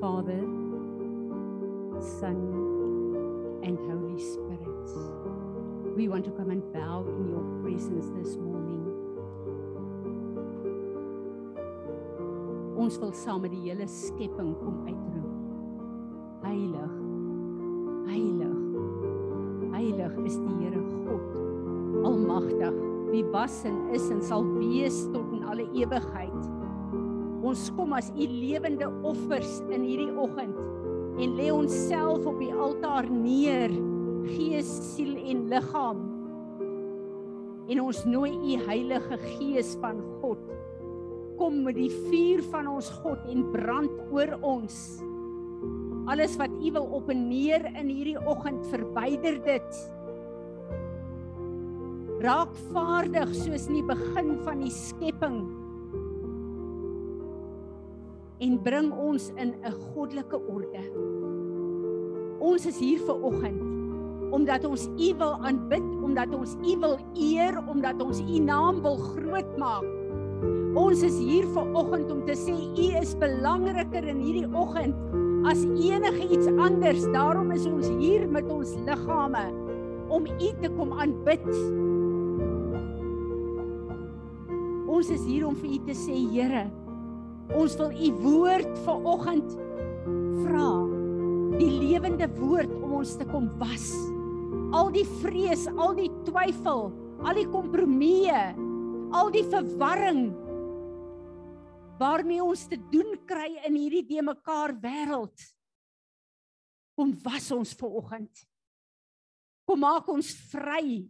Father, Son, and Holy Spirit. We want to come and bow in your presence this morning. Ons wil saam met die hele skepping kom uitroep. Heilig. Heilig. Heilig is die Here God, almagtig, wie was en is en sal wees tot in alle ewigheid. Ons kom as u lewende offers in hierdie oggend en lê onsself op die altaar neer, gees, siel en liggaam. En ons nooi u Heilige Gees van God kom met die vuur van ons God en brand oor ons. Alles wat u wil op en neer in hierdie oggend verwyder dit. Raak vaardig soos in die begin van die skepping en bring ons in 'n goddelike orde. Ons is hier vir oggend omdat ons U wil aanbid, omdat ons U wil eer, omdat ons U naam wil groot maak. Ons is hier vir oggend om te sê U is belangriker in hierdie oggend as enige iets anders. Daarom is ons hier met ons liggame om U te kom aanbid. Ons is hier om vir U te sê, Here, Ons wil u woord vanoggend vra. Die lewende woord om ons te kom was. Al die vrees, al die twyfel, al die kompromieë, al die verwarring waarmee ons te doen kry in hierdie de mekaar wêreld. Kom was ons vanoggend. Kom maak ons vry.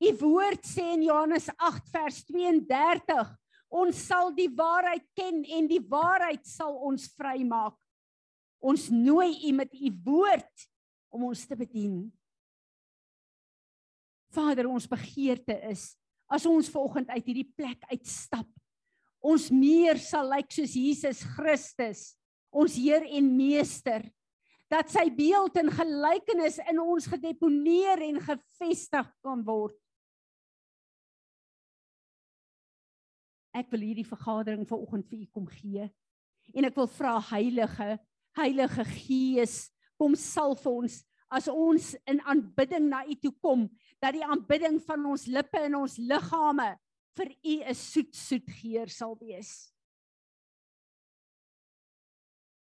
U woord sê in Johannes 8 vers 32 Ons sal die waarheid ken en die waarheid sal ons vrymaak. Ons nooi U met U woord om ons te bedien. Vader, ons begeerte is as ons vanoggend uit hierdie plek uitstap, ons meer sal lyk soos Jesus Christus, ons Heer en Meester, dat sy beeld en gelykenis in ons gedeponeer en gevestig kan word. Ek wil hierdie vergadering vanoggend vir u kom gee. En ek wil vra Heilige, Heilige Gees, kom salf ons as ons in aanbidding na u toe kom, dat die aanbidding van ons lippe en ons liggame vir u 'n soet soet geur sal wees.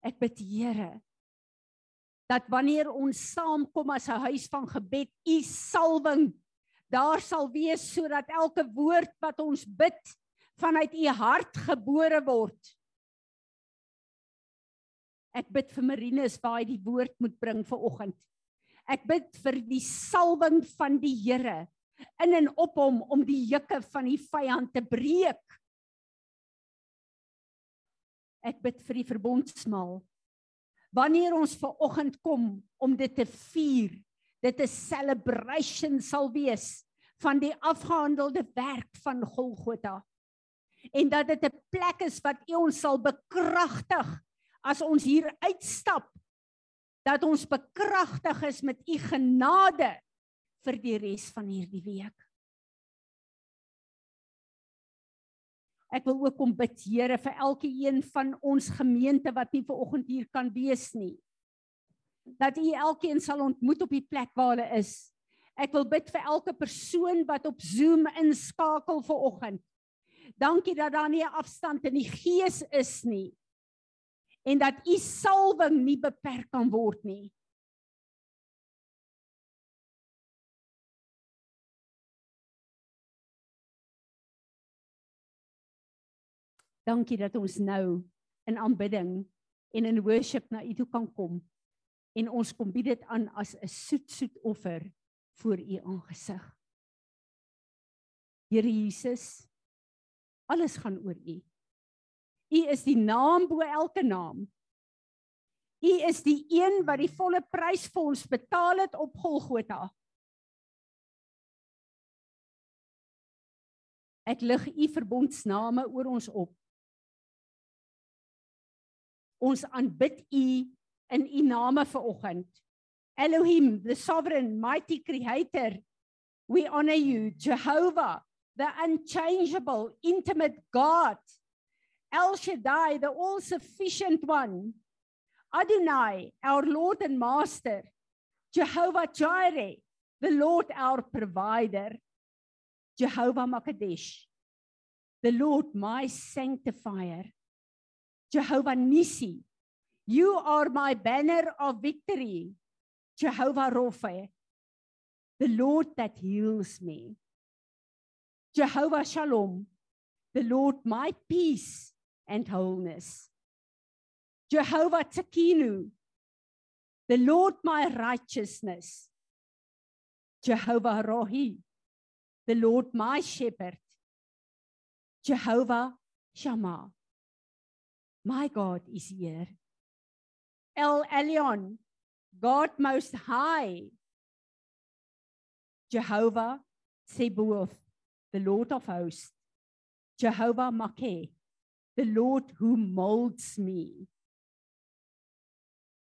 Ek bid Here dat wanneer ons saamkom as 'n huis van gebed, u salwing daar sal wees sodat elke woord wat ons bid vanuit u hart gebore word. Ek bid vir Marinus waar hy die woord moet bring vir oggend. Ek bid vir die salwing van die Here in en op hom om die juke van die vyand te breek. Ek bid vir die verbondsmaal. Wanneer ons ver oggend kom om dit te vier, dit 'n celebration sal wees van die afgehandelde werk van Golgotha en dat dit 'n plek is wat U ons sal bekragtig as ons hier uitstap dat ons bekragtig is met U genade vir die res van hierdie week. Ek wil ook kom bid Here vir elke een van ons gemeente wat nie ver oggend hier kan wees nie. Dat U elkeen sal ontmoet op die plek waar hulle is. Ek wil bid vir elke persoon wat op Zoom inskakel vir oggend. Dankie dat daar nie 'n afstand in die gees is nie. En dat u salwing nie beperk kan word nie. Dankie dat ons nou in aanbidding en in worship na u toe kan kom en ons kom bied dit aan as 'n soet soet offer voor u aangesig. Here Jesus, Alles gaan oor U. U is die naam bo elke naam. U is die een wat die volle prys vir ons betaal het op Golgotha. Ek lig U verbondsname oor ons op. Ons aanbid U in U name vanoggend. Elohim, the sovereign mighty creator. We honor you, Jehovah, the unchangeable, intimate God, El Shaddai, the all sufficient one. Adonai, our Lord and Master. Jehovah Jireh, the Lord our provider. Jehovah Makadesh, the Lord my sanctifier. Jehovah Nissi, you are my banner of victory. Jehovah Rapha, the Lord that heals me. Jehovah Shalom, the Lord my peace and wholeness. Jehovah Tsakinu, the Lord my righteousness. Jehovah Rohi, the Lord my shepherd. Jehovah Shammah, my God is here. El Elyon, God most high. Jehovah Sebaoth, the Lord of hosts. Jehovah Makeh, the Lord who molds me.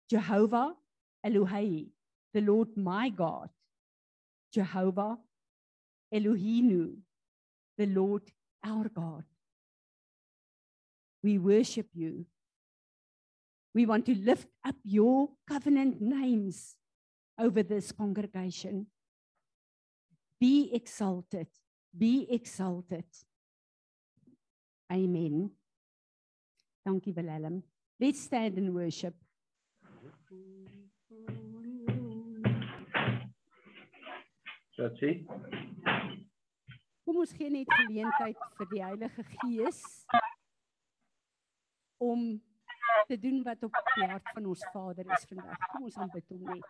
Jehovah Elohei, the Lord my God. Jehovah Elohinu, the Lord our God. We worship you. We want to lift up your covenant names over this congregation. Be exalted. Be exalted. Amen. Dankie Willem. Let's stand and worship. Chachi. Kom ons gee net geleentheid vir die Heilige Gees om te doen wat op die hart van ons Vader is vandag. Kom ons aanbid hom net.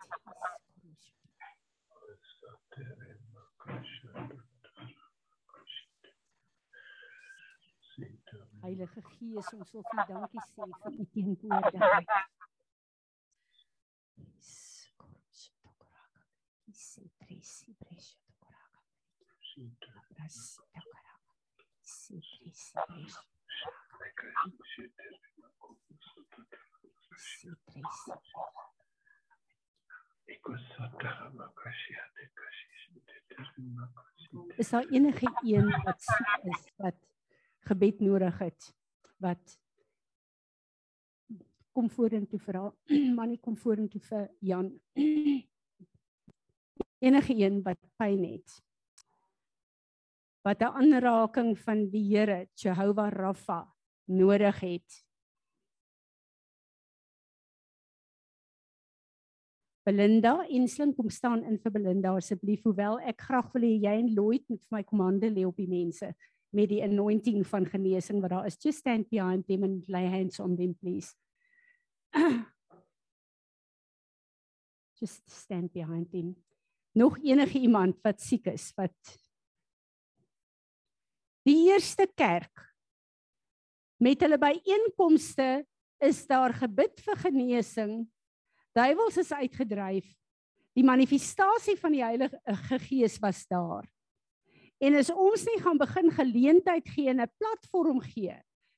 Heilige Gees, ons wil vir dankie sê vir U teenwoordigheid. Is daar enige een wat siek is wat gebed nodig het wat kom vorentoe vir haar maar nie kom vorentoe vir Jan. Enige een wat pyn het wat 'n aanraking van die Here Jehovah Rapha nodig het. Belinda Ensling kom staan in vir Belinda asseblief hoewel ek graag wil hê jy en Lloyd moet vir my komande lê op die mense met die anointing van genesing wat daar is. Just stand behind them and lay hands on them please. Just stand behind them. Nog enige iemand wat siek is wat Die eerste kerk met hulle byeenkomste is daar gebid vir genesing. Duiwels is uitgedryf. Die manifestasie van die Heilige Gees was daar. En as ons nie gaan begin geleentheid gee en 'n platform gee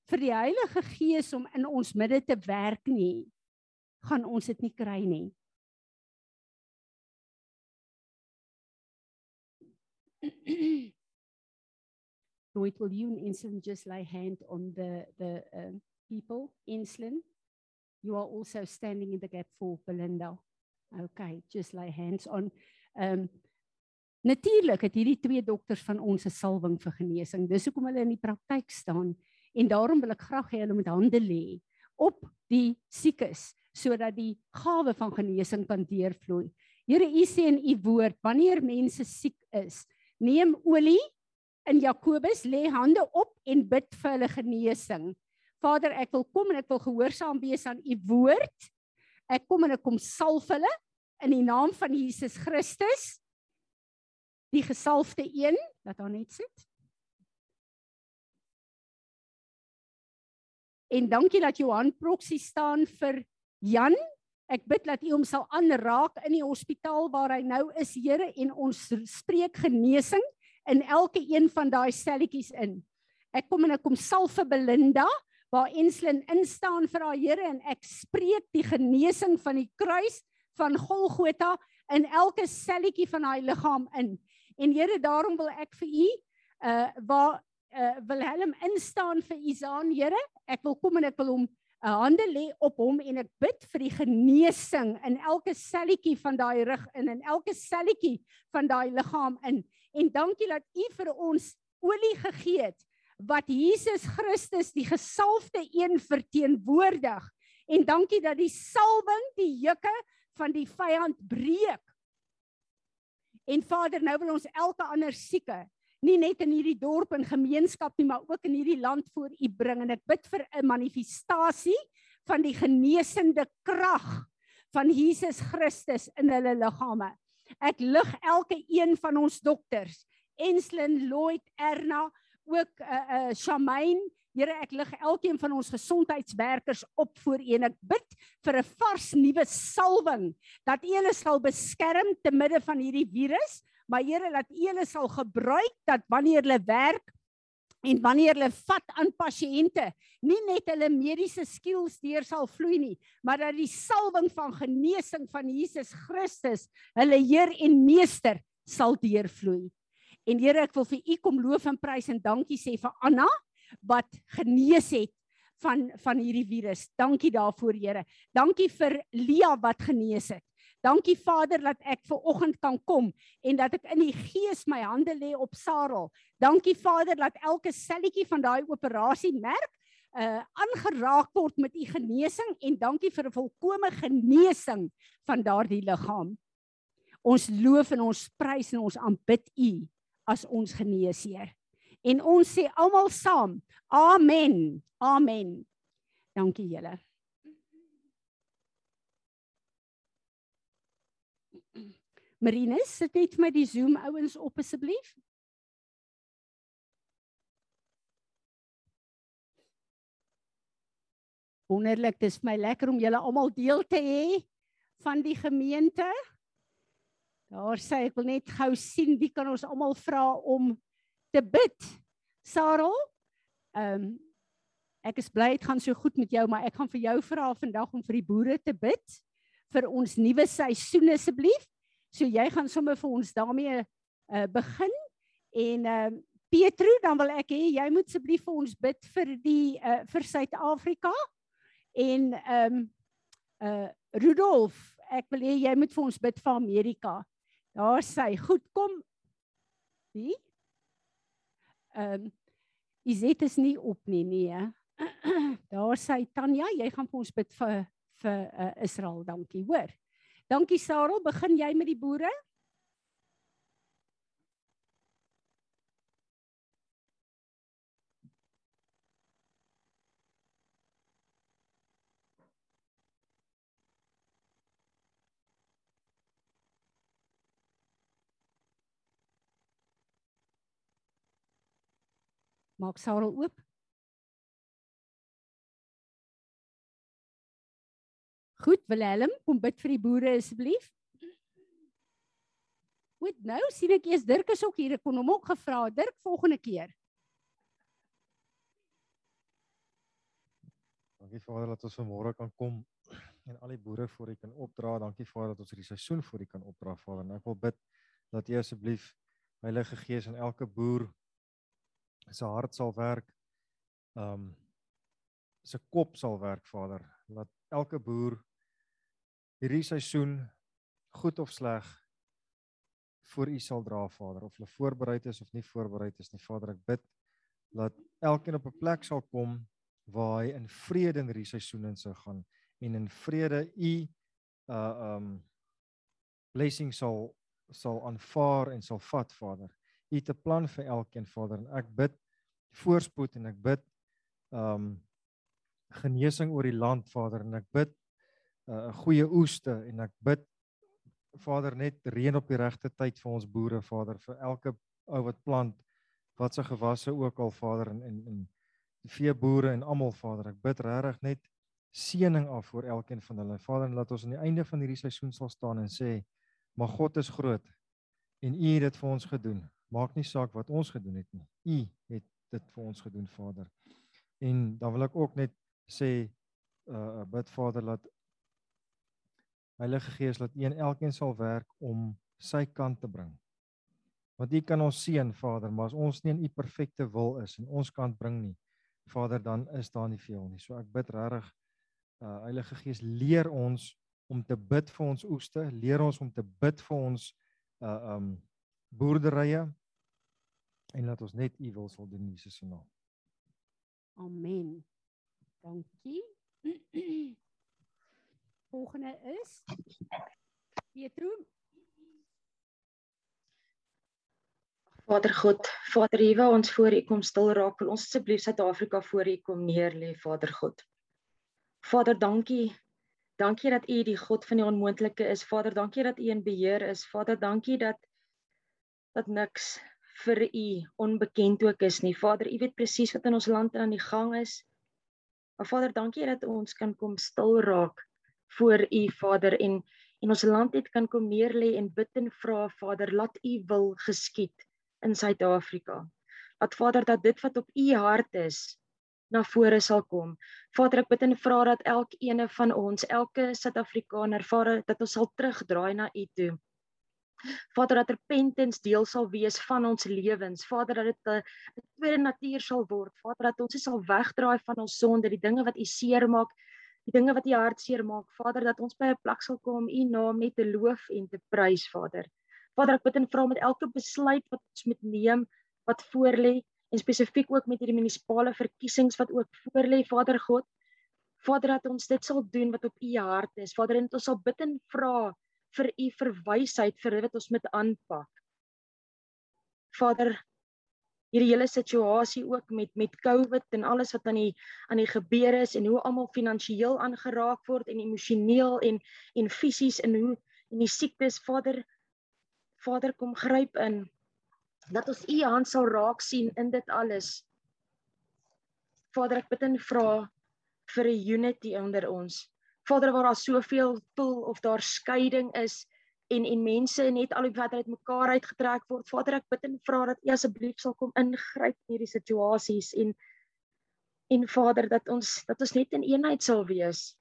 vir die Heilige Gees om in ons midde te werk nie, gaan ons dit nie kry nie. Lloyd, will you and Inslin just lay hand on the the uh, people? Inslin, you are also standing in the gap for Belinda. Okay, just lay hands on. Um, Natuurlik het hierdie twee dokters van ons 'n salwing vir genesing. Dis hoekom hulle in die praktyk staan en daarom wil ek graag hê hulle moet hande lê op die siekes sodat die gawe van genesing kan deurvloei. Here, U sê in U woord, wanneer mense siek is, neem olie in Jakobus, lê hande op en bid vir hulle genesing. Vader, ek wil kom en ek wil gehoorsaam wees aan U woord. Ek kom en ek kom salf hulle in die naam van Jesus Christus die gesalfde een wat daar net sit. En dankie dat Johan Proxy staan vir Jan. Ek bid dat U hom sal aanraak in die hospitaal waar hy nou is, Here, en ons spreek genesing in elke een van daai selletjies in. Ek kom en ek kom salf vir Belinda waar Enslin instaan vir haar Here en ek spreek die genesing van die kruis van Golgotha in elke selletjie van haar liggaam in. En Here, daarom wil ek vir u uh waar uh Wilhelm instaan vir Isaan, Here. Ek wil kom en ek wil hom 'n hande lê op hom en ek bid vir die genesing in elke selletjie van daai rug in en elke selletjie van daai liggaam in. En dankie dat U vir ons olie gegee het wat Jesus Christus die gesalfde een verteenwoordig. En dankie dat die salwing die juke van die vyand breek. En Vader, nou wil ons elke ander sieke nie net in hierdie dorp en gemeenskap nie, maar ook in hierdie land voor U bring en ek bid vir 'n manifestasie van die genesende krag van Jesus Christus in hulle liggame. Ek lig elke een van ons dokters, Enslin, Lloyd, Erna, ook 'n uh, uh, Shamaine, Here ek lig elkeen van ons gesondheidswerkers op voor U en ek bid vir 'n vars nuwe salwing dat U hulle sal beskerm te midde van hierdie virus maar Here laat U hulle sal gebruik dat wanneer hulle werk en wanneer hulle vat aan pasiënte, nie net hulle mediese skills deur sal vloei nie, maar dat die salwing van genesing van Jesus Christus hulle Heer en Meester sal deurvloei. En Here, ek wil vir U kom loof en prys en dankie sê vir Anna wat genees het van van hierdie virus. Dankie daarvoor, Here. Dankie vir Lia wat genees het. Dankie Vader dat ek ver oggend kan kom en dat ek in die gees my hande lê op Sarel. Dankie Vader dat elke selletjie van daai operasie merk uh aangeraak word met u genesing en dankie vir 'n volkomme genesing van daardie liggaam. Ons loof en ons prys en ons aanbid u as ons geneesheer. En ons sê almal saam: Amen. Amen. Dankie julle. Marinus, sit net vir my die Zoom ouens op asseblief. Wonderlik, dis vir my lekker om julle almal deel te hê van die gemeente. Daar sê ek wil net gou sien wie kan ons almal vra om te bid. Sarel, ehm um, ek is bly dit gaan so goed met jou, maar ek gaan vir jou vra vandag om vir die boere te bid vir ons nuwe seisoen asseblief. So jy gaan sommer vir ons daarmee uh, begin en uh, Petro dan wil ek hê jy moet asseblief vir ons bid vir die uh, vir Suid-Afrika en ehm um, uh Rudolf ek wil hê jy moet vir ons bid vir Amerika. Daar sê goed kom. Wie? Ehm um, Izet is nie op nie nee. Daar sê Tanya jy gaan vir ons bid vir vir uh, Israel. Dankie, hoor. Dankie Sarel, begin jy met die boere? Maak Sarel oop. Goed, Willem, kom bid vir die boere asseblief. Goed, nou sien ek eers Dirk is ook hier. Ek kon hom ook gevra, Dirk, volgende keer. Dankie Vader dat ons vanmôre kan kom en al die boere voor U kan opdra. Dankie Vader dat ons hierdie seisoen voor U kan opdra, Vader. En ek wil bid dat U asseblief Heilige Gees in elke boer se hart sal werk. Um se kop sal werk, Vader. Laat elke boer hierdie seisoen goed of sleg voor U sal dra Vader of hulle voorberei is of nie voorberei is nie Vader ek bid dat elkeen op 'n plek sal kom waar hy in vrede in hierdie seisoen in sou gaan en in vrede U uh um blessing sal sal aanvaar en sal vat Vader U het 'n plan vir elkeen Vader en ek bid voorspoed en ek bid um genesing oor die land Vader en ek bid 'n uh, goeie oeste en ek bid Vader net reën op die regte tyd vir ons boere Vader vir elke ou wat plant wat se gewasse ook al Vader en en en die veeboere en almal Vader. Ek bid regtig net seëning af vir elkeen van hulle. Vader laat ons aan die einde van hierdie seisoen sal staan en sê maar God is groot en U het dit vir ons gedoen maak nie saak wat ons gedoen het nie U het dit vir ons gedoen Vader en dan wil ek ook net sê uh bid Vader laat Heilige Gees laat U en elkeen sal werk om sy kant te bring. Want U kan ons seën, Vader, maar as ons nie in U perfekte wil is en ons kant bring nie, Vader, dan is daar nie veel nie. So ek bid regtig Uh Heilige Gees leer ons om te bid vir ons oeste, leer ons om te bid vir ons uh um boerderye en laat ons net u wil sal doen in Jesus se naam. Amen. Dankie. Volgende is Pietro. Vader God, Vader waar ons voor U kom stil raak, wil ons asseblief Suid-Afrika voor U kom neer lê, Vader God. Vader, dankie. Dankie dat U die God van die onmoontlike is. Vader, dankie dat U in beheer is. Vader, dankie dat dat niks vir U onbekend ook is nie. Vader, U weet presies wat in ons land aan die gang is. Maar Vader, dankie dat ons kan kom stil raak voor U, Vader, en en ons land net kan kom neer lê en bid en vra, Vader, laat U wil geskied in Suid-Afrika. Dat Vader dat dit wat op u hart is na vore sal kom. Vader, ek bid en vra dat elkeen van ons, elke Suid-Afrikaner, Vader, dat ons sal terugdraai na u toe. Vader, dat repentance deel sal wees van ons lewens. Vader, dat dit 'n tweede natuur sal word. Vader, dat ons sal wegdraai van ons sonde, die dinge wat u seermaak, die dinge wat u hart seermaak. Vader, dat ons by 'n plek sal kom om u naam net te loof en te prys, Vader. Vader, ek bid en vra met elke besluit wat ons moet neem wat voorlê en spesifiek ook met hierdie munisipale verkiesings wat ook voorlê, Vader God. Vader, dat ons dit sal doen wat op U hart is. Vader, en ons sal bid en vra vir U verwysheid vir wat ons moet aanpak. Vader, hierdie hele situasie ook met met COVID en alles wat aan die aan die gebeur is en hoe almal finansiëel aangeraak word en emosioneel en en fisies en hoe en die siektes, Vader, Vader kom gryp in dat ons u hand sal raak sien in dit alles. Vader, ek bid en vra vir 'n unity onder ons. Vader, waar daar soveel voel of daar skeiding is en en mense net al wat uit mekaar uitgetrek word. Vader, ek bid en vra dat U asseblief sal kom ingryp in hierdie situasies en en Vader dat ons dat ons net in eenheid sal wees.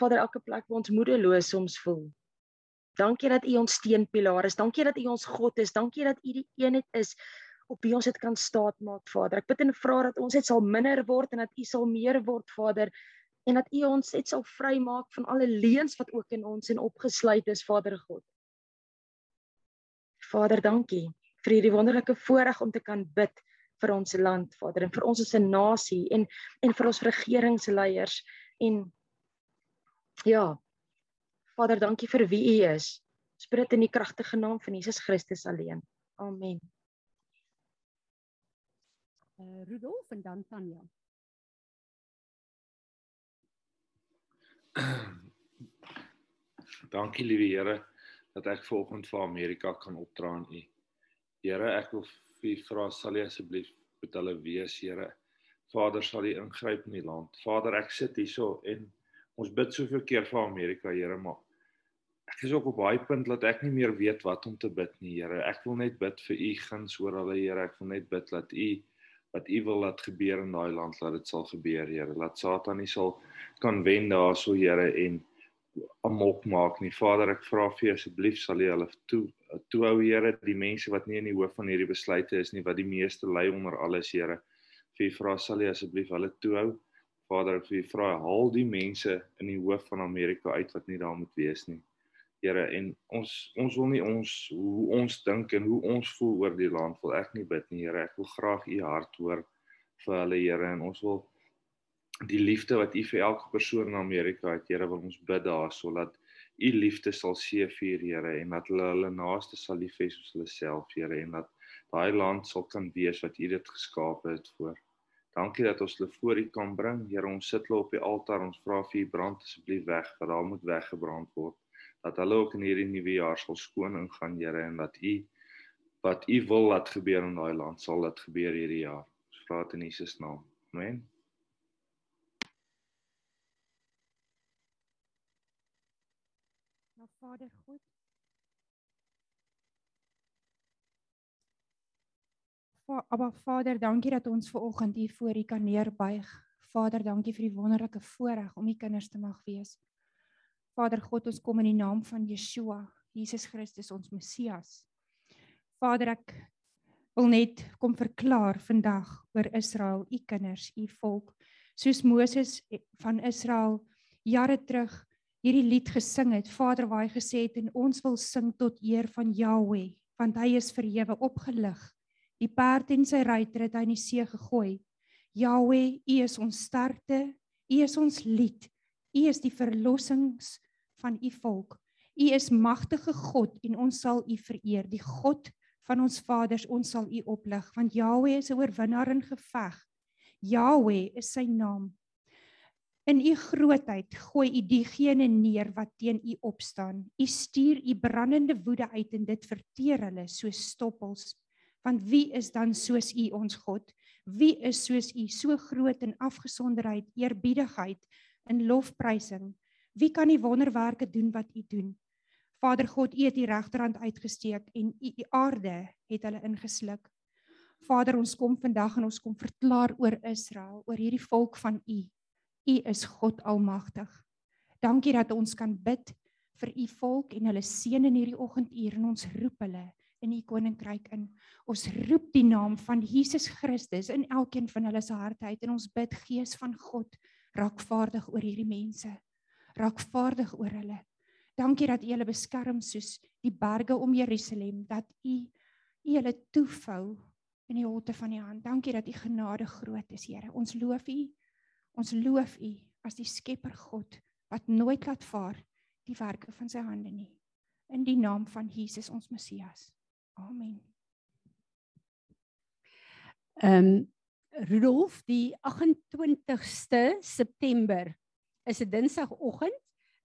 Vader, elke plek waar ons moedeloos soms voel, Dankie dat U ons steunpilaar is. Dankie dat U ons God is. Dankie dat U die eenheid is op wie ons dit kan staatmaak, Vader. Ek bid en vra dat ons net sal minder word en dat U sal meer word, Vader, en dat U ons net sal vrymaak van alle leuns wat ook in ons en opgesluit is, Vader God. Vader, dankie vir hierdie wonderlike voorreg om te kan bid vir ons land, Vader, en vir ons as 'n nasie en en vir ons regeringsleiers en ja, Vader, dankie vir wie U is. Spreek in die kragtige naam van Jesus Christus alleen. Amen. Uh Rudolf en dan Tanya. Dankie liewe Here dat ek vanoggend vir Amerika kan opdra aan U. Here, ek wil U vra sal U asseblief met hulle wees, Here. Vader, sal U ingryp in die land. Vader, ek sit hierso en ons bid soveel keer vir Amerika, Here, maar ek is ook op baie punt dat ek nie meer weet wat om te bid nie, Here. Ek wil net bid vir u guns oor hulle, Here. Ek wil net bid dat u wat u wil laat gebeur in daai land, laat dit sal gebeur, Here. Laat Satan nie sal kan wen daarso, Here, en amok maak nie. Vader, ek vra vir asseblief sal u hulle toe toe hou, Here, die mense wat nie in die hoof van hierdie besluite is nie, wat die meeste lei onder alles, Here. Vir vra sal u asseblief hulle toe hou. Vader, ek vir vra haal die mense in die hoof van Amerika uit wat nie daar moet wees nie. Here en ons ons wil nie ons hoe ons dink en hoe ons voel oor die land wil ek nie bid nie Here. Ek wil graag u hart hoor vir hulle Here en ons wil die liefde wat u vir elke persoon in Amerika het Here wil ons bid daar sodat u liefde sal seëvier Here en dat hulle hulle naaste sal lief hê soos hulle self Here en dat daai land sal kan wees wat u dit geskaap het voor. Dankie dat ons hulle voor u kan bring. Here ons sit hulle op die altaar. Ons vra vir u brand asseblief weg dat daar moet weggebrand word dat hulle ook in hierdie nuwe jaar sal skoon ingaan, Here, en dat U wat U wil laat gebeur in daai land, sal dit gebeur hierdie jaar. Ons vra dit in Jesus naam. Amen. Nou Vader God. Aba Vader, dankie dat ons ver oggend hier voor U kan neerbuig. Vader, dankie vir die wonderlike voorreg om U kinders te mag wees. Vader God, ons kom in die naam van Yeshua, Jesus Christus ons Messias. Vader, ek wil net kom verklaar vandag oor Israel, u kinders, u volk. soos Moses van Israel jare terug hierdie lied gesing het. Vader, waar hy gesê het en ons wil sing tot eer van Jahweh, want hy is verhewe opgelig. Die perd en sy ruiter het hy in die see gegooi. Jahweh, U is ons sterkte, U is ons lied. U is die verlossings van U volk. U is magtige God en ons sal U vereer. Die God van ons vaders, ons sal U oplig, want Jahweh is 'n oorwinnaar in geveg. Jahweh is sy naam. In u grootheid gooi u diegene neer wat teen u opstaan. U stuur u brandende woede uit en dit verteer hulle soos stoppels. Want wie is dan soos u ons God? Wie is soos u so groot in afgesonderheid, eerbiedigheid en lofprysing? Wie kan die wonderwerke doen wat u doen? Vader God, u het u regterhand uitgesteek en u die aarde het hulle ingesluk. Vader, ons kom vandag en ons kom verklaar oor Israel, oor hierdie volk van u. U is God almagtig. Dankie dat ons kan bid vir u volk en hulle seën in hierdie oggenduur en ons roep hulle in u koninkryk in. Ons roep die naam van Jesus Christus in elkeen van hulle se harte uit en ons bid Gees van God, raak vaardig oor hierdie mense. Raak vaardig oor hulle. Dankie dat U hulle beskerm soos die berge om Jerusalem, dat U U hulle toefou in die holte van U hand. Dankie dat U genade groot is, Here. Ons loof U. Ons loof U as die Skepper God wat nooit laat vaar die werke van sy hande nie. In die naam van Jesus ons Messias. Amen. Ehm um, Rudolf, die 28ste September is 'n Dinsdagoggend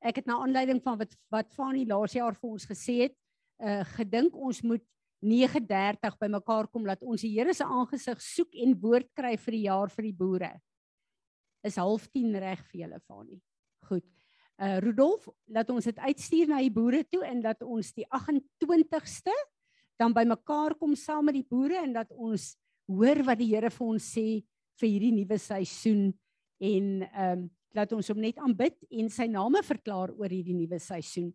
ek het na aanleiding van wat wat Fani laas jaar vir ons gesê het, uh gedink ons moet 9:30 bymekaar kom laat ons die Here se aangesig soek en woord kry vir die jaar vir die boere. Is 0:30 reg vir julle Fani? Goed. Uh Rudolf, laat ons dit uitstuur na die boere toe en dat ons die 28ste dan bymekaar kom saam met die boere en dat ons hoor wat die Here vir ons sê vir hierdie nuwe seisoen en ehm um, laat ons hom net aanbid en sy name verklaar oor hierdie nuwe seisoen.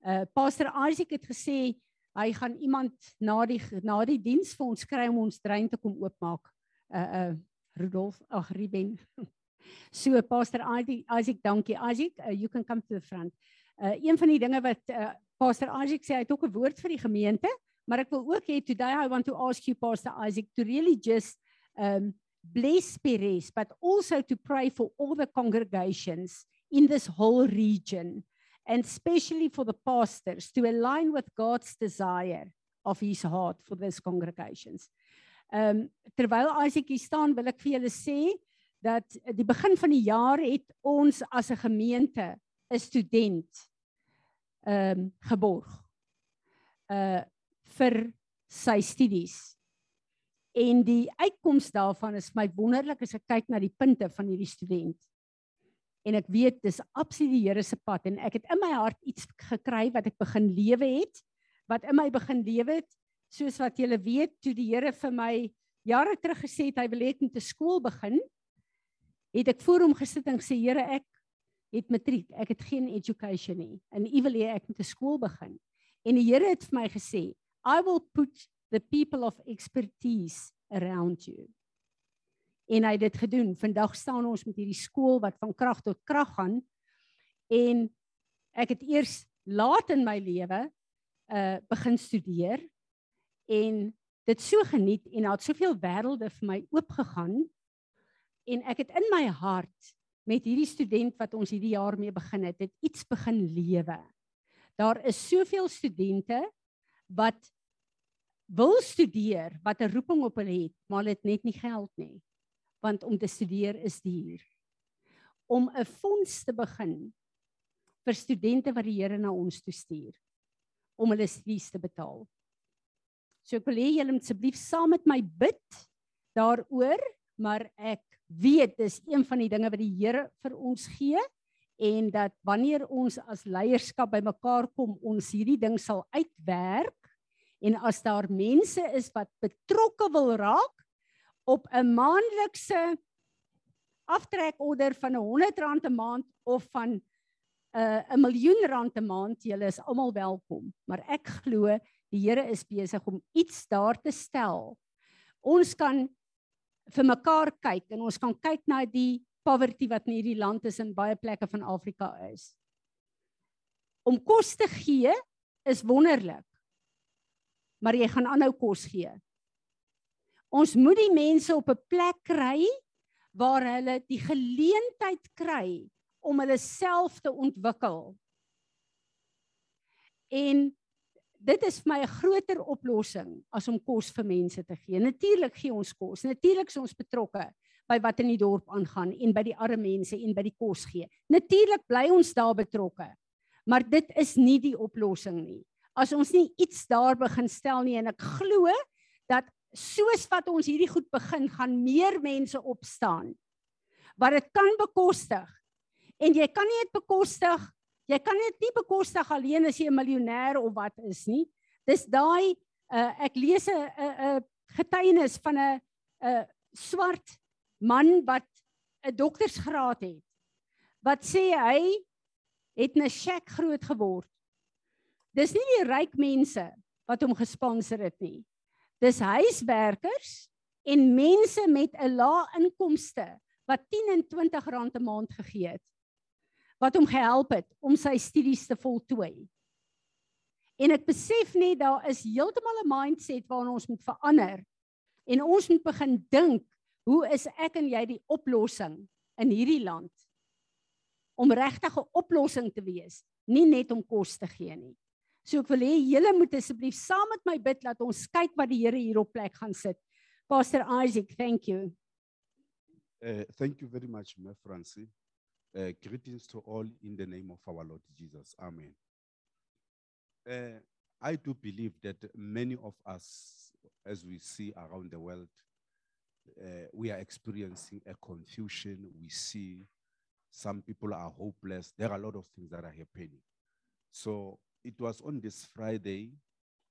Uh Pastor Isaac het gesê hy gaan iemand na die na die diens vir ons kry om ons drein te kom oopmaak. Uh uh Rudolf, ag Ruben. so Pastor Isaac, dankie Isaac, uh, you can come to the front. Uh een van die dinge wat uh, Pastor Isaac sê hy het ook 'n woord vir die gemeente, maar ek wil ook hê today I want to ask you Pastor Isaac to really just um bless Perez, but also to pray for all the congregations in this whole region, and especially for the pastors to align with God's desire of his heart for these congregations. Um terwyl Isaac hier staan, wil ek vir julle sê dat die begin van die jaar het ons as 'n gemeente 'n student um geborg uh vir sy studies En die uitkoms daarvan is my wonderlik as ek kyk na die punte van hierdie student. En ek weet dis absoluut die Here se pad en ek het in my hart iets gekry wat ek begin lewe het, wat in my begin lewe het, soos wat julle weet, toe die Here vir my jare terug gesê het hy wil hê ek moet 'n skool begin, het ek voor hom gesit en gesê Here, ek het matriek, ek het geen education nie en u wil hê ek moet 'n skool begin. En die Here het vir my gesê, I will put the people of expertise around you. En hy het dit gedoen. Vandag staan ons met hierdie skool wat van krag tot krag gaan. En ek het eers laat in my lewe uh begin studeer en dit so geniet en daar het soveel wêrelde vir my oopgegaan en ek het in my hart met hierdie student wat ons hierdie jaar mee begin het, het iets begin lewe. Daar is soveel studente wat wil studeer wat 'n roeping op hulle het, maar het net nie geld nie. Want om te studeer is duur. Om 'n fonds te begin vir studente wat die Here na ons toe stuur om hulle studies te betaal. So ek wil hê julle moet asseblief saam met my bid daaroor, maar ek weet dis een van die dinge wat die Here vir ons gee en dat wanneer ons as leierskap bymekaar kom, ons hierdie ding sal uitwerk En as daar mense is wat betrokke wil raak op 'n maandelikse aftrekorder van 'n 100 rand 'n maand of van 'n uh, 'n miljoen rand 'n maand, julle is almal welkom. Maar ek glo die Here is besig om iets daar te stel. Ons kan vir mekaar kyk en ons kan kyk na die poverty wat in hierdie land is in baie plekke van Afrika is. Om kos te gee is wonderlik. Maar jy gaan aanhou kos gee. Ons moet die mense op 'n plek kry waar hulle die geleentheid kry om hulle self te ontwikkel. En dit is vir my 'n groter oplossing as om kos vir mense te gee. Natuurlik gee ons kos. Natuurlik is ons betrokke by wat in die dorp aangaan en by die arme mense en by die kos gee. Natuurlik bly ons daar betrokke. Maar dit is nie die oplossing nie. As ons nie iets daar begin stel nie en ek glo dat soos wat ons hierdie goed begin gaan meer mense opstaan wat dit kan bekostig. En jy kan nie dit bekostig Jy kan dit nie bekostig alleen as jy 'n miljonair of wat is nie. Dis daai uh, ek lees 'n 'n getuienis van 'n 'n swart man wat 'n doktersgraad het. Wat sê hy het 'n shack groot geword. Dis nie die ryk mense wat hom gesponsor het nie. Dis huiswerkers en mense met 'n lae inkomste wat 10 en 20 rand 'n maand gegee het wat hom gehelp het om sy studies te voltooi. En ek besef net daar is heeltemal 'n mindset waarna ons moet verander. En ons moet begin dink, hoe is ek en jy die oplossing in hierdie land? Om regtig 'n oplossing te wees, nie net om kos te gee nie. So ek wil hê julle moet asseblief saam met my bid dat ons kyk wat die Here hier op plek gaan sit. Pastor Isaac, thank you. Uh, thank you very much, my Francie. Uh, greetings to all in the name of our Lord Jesus. Amen. Uh, I do believe that many of us, as we see around the world, uh, we are experiencing a confusion. We see some people are hopeless. There are a lot of things that are happening. So it was on this Friday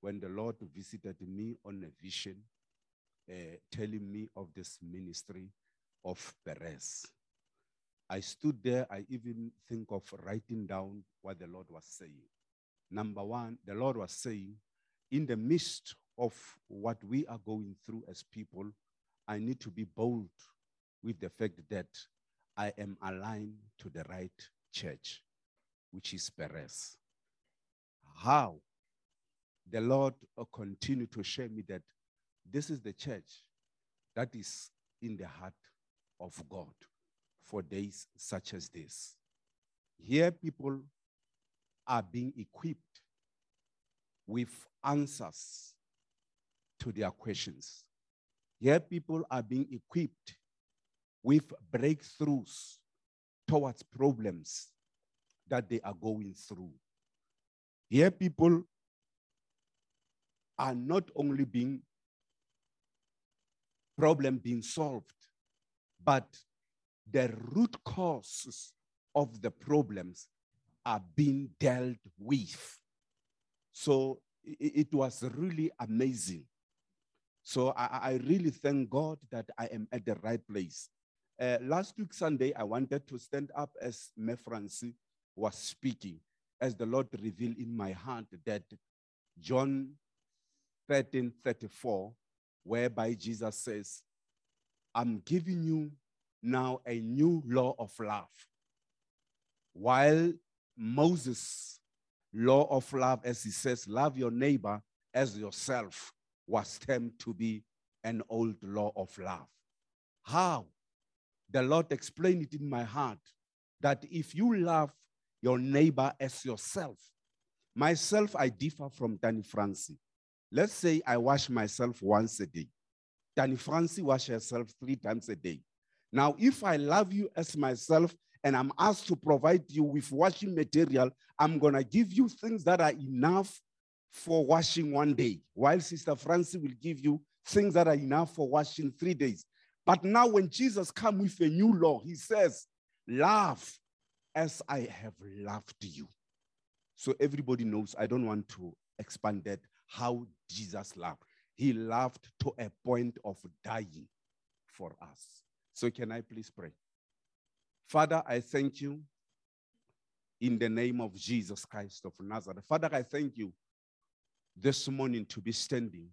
when the Lord visited me on a vision, uh, telling me of this ministry of Perez. I stood there, I even think of writing down what the Lord was saying. Number one, the Lord was saying, in the midst of what we are going through as people, I need to be bold with the fact that I am aligned to the right church, which is Perez. How? The Lord uh, continued to show me that this is the church that is in the heart of God for days such as this. Here, people are being equipped with answers to their questions. Here, people are being equipped with breakthroughs towards problems that they are going through. Here, people are not only being problem being solved, but the root causes of the problems are being dealt with. So it, was really amazing. So I, I, really thank God that I am at the right place. Uh, last week, Sunday, I wanted to stand up as Me Francis was speaking, as the Lord revealed in my heart that John 13 34, whereby Jesus says, I'm giving you now a new law of love. While Moses' law of love, as he says, love your neighbor as yourself, was termed to be an old law of love. How? The Lord explained it in my heart that if you love your neighbor as yourself, myself, I differ from Danny Francie. Let's say I wash myself once a day. Danny Francie washes herself three times a day. Now, if I love you as myself and I'm asked to provide you with washing material, I'm going to give you things that are enough for washing one day, while Sister Francie will give you things that are enough for washing three days. But now, when Jesus comes with a new law, he says, Love as I have loved you. So everybody knows, I don't want to expand that, how Jesus loved. He loved to a point of dying for us. So, can I please pray? Father, I thank you in the name of Jesus Christ of Nazareth. Father, I thank you this morning to be standing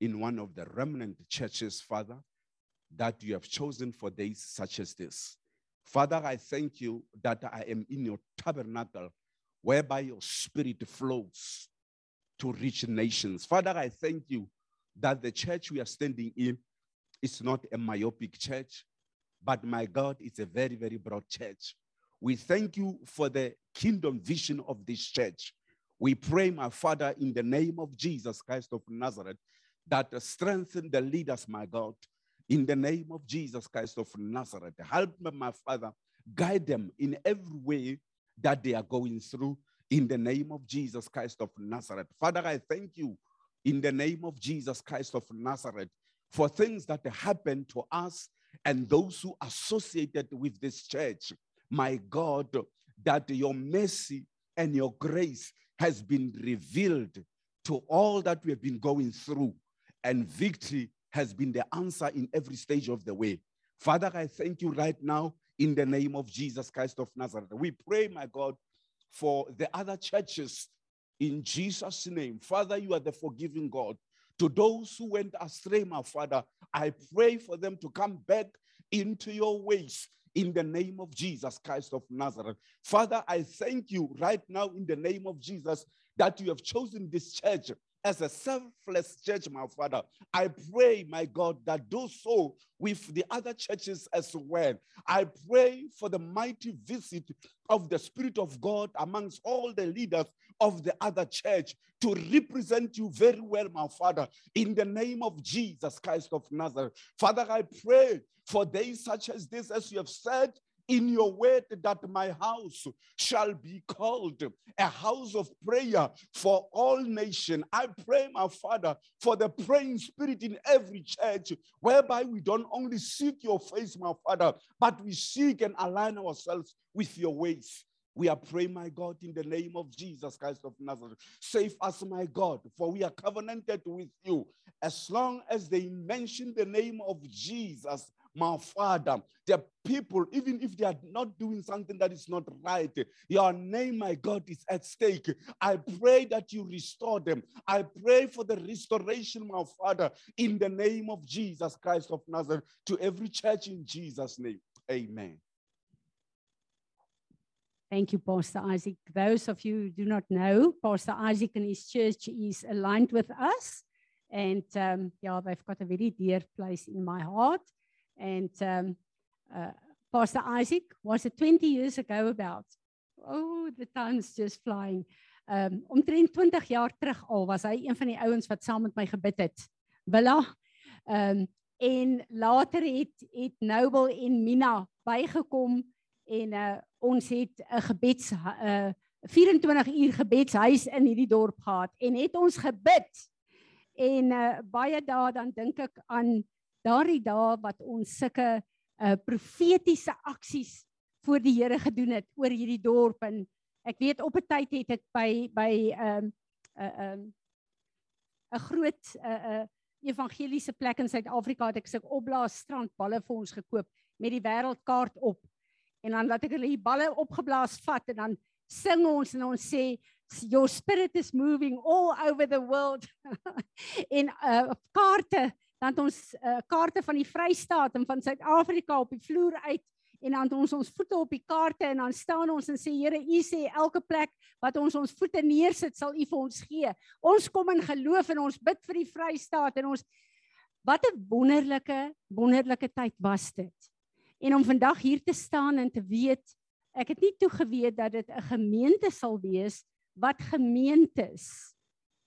in one of the remnant churches, Father, that you have chosen for days such as this. Father, I thank you that I am in your tabernacle whereby your spirit flows to reach nations. Father, I thank you that the church we are standing in is not a myopic church, but my God, it's a very, very broad church. We thank you for the kingdom vision of this church. We pray, my Father, in the name of Jesus Christ of Nazareth, that strengthen the leaders, my God, in the name of Jesus Christ of Nazareth. Help me, my Father, guide them in every way that they are going through in the name of Jesus Christ of Nazareth. Father, I thank you in the name of Jesus Christ of Nazareth for things that happen to us and those who associated with this church. My God, that your mercy and your grace has been revealed to all that we have been going through, and victory has been the answer in every stage of the way. Father, I thank you right now in the name of Jesus Christ of Nazareth. We pray, my God, for the other churches in Jesus' name. Father, you are the forgiving God. To those who went astray, my Father, I pray for them to come back into your ways in the name of Jesus Christ of Nazareth. Father, I thank you right now in the name of Jesus that you have chosen this church as a selfless church, my Father. I pray, my God, that do so with the other churches as well. I pray for the mighty visit of the Spirit of God amongst all the leaders of the other church to represent you very well, my Father, in the name of Jesus Christ of Nazareth. Father, I pray for days such as this, as you have said in your word that my house shall be called a house of prayer for all nations. I pray, my Father, for the praying spirit in every church, whereby we don't only seek your face, my Father, but we seek and align ourselves with your ways. We are praying, my God, in the name of Jesus Christ of Nazareth. Save us, my God, for we are covenanted with you. As long as they mention the name of Jesus, my Father, the people, even if they are not doing something that is not right, your name, my God, is at stake. I pray that you restore them. I pray for the restoration, my Father, in the name of Jesus Christ of Nazareth, to every church in Jesus' name. Amen. Thank you, Pastor Isaac. Those of you who do not know, Pastor Isaac and his church is aligned with us. And um, yeah, they've got a very dear place in my heart. And um, uh, Pastor Isaac was it 20 years ago about? Oh, the time's just flying. Um, omtrent 20 jaar terug al was hy een van die ouens wat saam met my gebid het. Willa. Um, en later het het Noble en Mina bygekom en uh, ons het 'n gebeds uh, 24 uur gebedshuis in hierdie dorp gehad en het ons gebid. En uh, baie dae dan dink ek aan daardie dae wat ons sulke uh, profetiese aksies voor die Here gedoen het oor hierdie dorp en ek weet op 'n tyd het ek by by 'n um, 'n uh, um, 'n groot 'n uh, 'n uh, evangeliese plek in Suid-Afrika het ek sulke opblaas strandballe vir ons gekoop met die wêreldkaart op. En dan laat ek hulle die balle opgeblaas vat en dan sing ons en ons sê your spirit is moving all over the world. En uh, kaarte dan ons uh, kaarte van die Vrystaat en van Suid-Afrika op die vloer uit en dan ons ons voete op die kaarte en dan staan ons en sê Here u sê elke plek wat ons ons voete neersit sal u vir ons gee. Ons kom in geloof en ons bid vir die Vrystaat en ons wat 'n wonderlike wonderlike tyd was dit. En om vandag hier te staan en te weet ek het nie toegeweet dat dit 'n gemeente sal wees wat gemeentes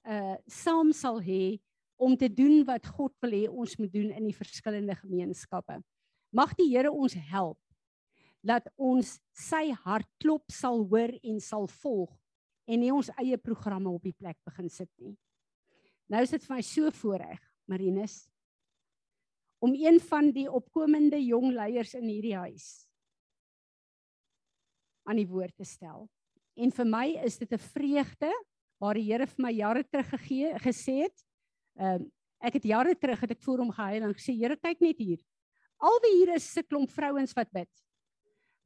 uh saam sal hê om te doen wat God wil hê ons moet doen in die verskillende gemeenskappe. Mag die Here ons help dat ons sy hartklop sal hoor en sal volg en nie ons eie programme op die plek begin sit nie. Nou is dit vir my so voorreg, Marinus, om een van die opkomende jong leiers in hierdie huis aan die woord te stel. En vir my is dit 'n vreugde waar die Here vir my jare terug gegee gesê het, Ehm um, ek het jare terug het ek voor hom gehuil en gesê Here kyk net hier. Al wie hier is se klomp vrouens wat bid.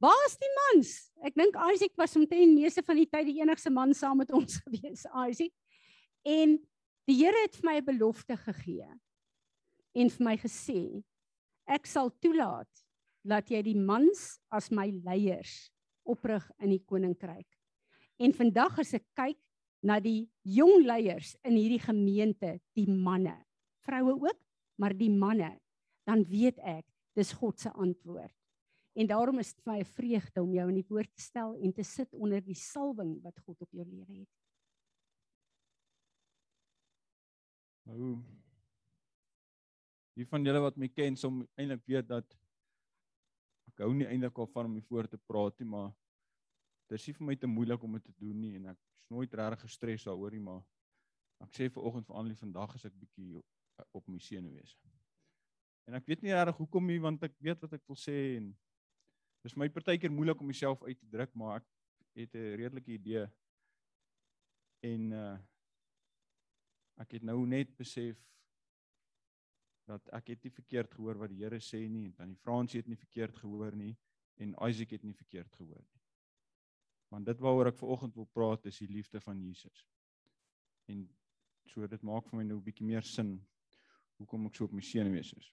Waar is die mans? Ek dink Isaac was omtrent meeste van die tyd die enigste man saam met ons gewees, Isaac. En die Here het vir my 'n belofte gegee en vir my gesê ek sal toelaat laat jy die mans as my leiers oprig in die koninkryk. En vandag as ek kyk na die jong leiers in hierdie gemeente, die manne, vroue ook, maar die manne, dan weet ek dis God se antwoord. En daarom is dit vir my 'n vreugde om jou in die woord te stel en te sit onder die salwing wat God op jou lewe het. Nou Wie van julle wat my ken, sou eintlik weet dat ek hou nie eintlik al van om hier voor te praat nie, maar dit is nie vir my te moeilik om dit te doen nie en ek is nooit regtig gestres daaroor nie, maar ek sê vir oggend vir Annelie vandag is ek bietjie op my senuwees. En ek weet nie regtig hoekom nie want ek weet wat ek wil sê en dis my partykeer moeilik om myself uit te druk, maar ek het 'n redelike idee. En uh ek het nou net besef dat ek het nie verkeerd gehoor wat die Here sê nie en tannie Fransie het nie verkeerd gehoor nie en Isaac het nie verkeerd gehoor nie. Want dit waaroor ek ver oggend wil praat is die liefde van Jesus. En so dit maak vir my nou 'n bietjie meer sin hoekom ek so op my senuwees is.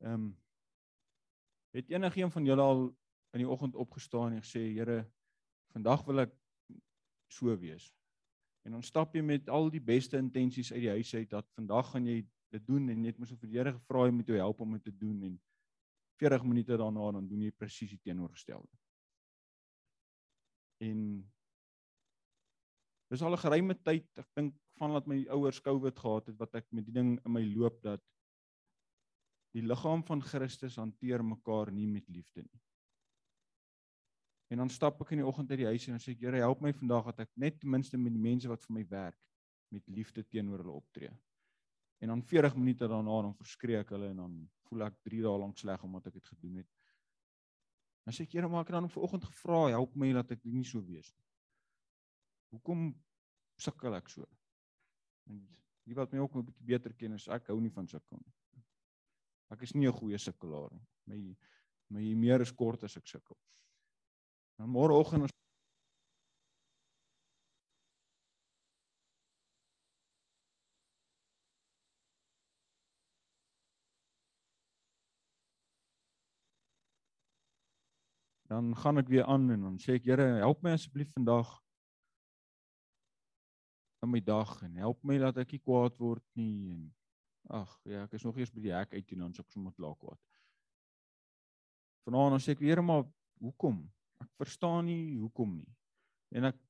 Ehm um, het enigiemand van julle al in die oggend opgestaan en gesê Here, vandag wil ek so wees. En dan stap jy met al die beste intensies uit die huis uit dat vandag gaan jy dit doen en net mos vir die Here gevra om jou help om dit te doen en 40 minute daarna dan doen jy presies die teenoorgestelde. En dis al 'n geruime tyd, ek dink vandat my ouers COVID gehad het wat ek met die ding in my loop dat die liggaam van Christus hanteer mekaar nie met liefde nie. En dan stap ek in die oggend uit die huis en dan sê ek Here help my vandag dat ek net ten minste met die mense wat vir my werk met liefde teenoor hulle optree. En dan 40 minute daarna dan verskree ek hulle en dan voel ek 3 dae lank sleg omdat ek dit gedoen het. Dan sê ek Here maar ek het dan vanoggend gevra help my dat ek nie so wees nie. Hoekom sukkel ek so? En die wat my ook 'n bietjie beter ken is ek hou nie van sukkel nie. Ek is nie 'n goeie sukkelaar nie. My my meer is kort as ek sukkel. Dan môreoggend ons Dan gaan ek weer aan en dan sê ek Here, help my asseblief vandag in my dag en help my dat ek nie kwaad word nie en ag ja, ek is nog eers by die hek uit en dan ek sommer klaar kwaad. Vanaand dan sê ek Here, maar hoekom? Ek verstaan nie hoekom nie. En ek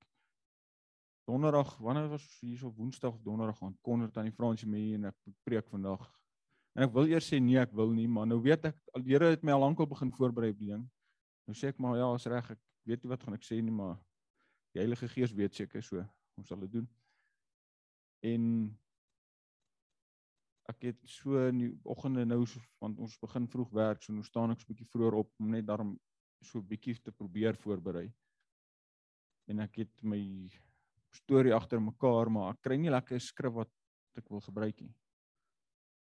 Donderdag, wanneer was hier op Woensdag of Donderdag gaan konner tannie Fransie mee en ek preek vandag. En ek wil eers sê nee, ek wil nie, maar nou weet ek al die Here het my al lankal begin voorberei op die ding. Nou sê ek maar ja, is reg, ek weet nie wat gaan ek sê nie, maar die Heilige Gees weet seker so. Ons sal dit doen. En ek het so in die oggende nou so want ons begin vroeg werk, so nou staan ek so 'n bietjie vroeër op om net daarom so 'n bietjie te probeer voorberei. En ek het my storie agter mekaar, maar ek kry nie lekker skrif wat ek wil gebruik nie.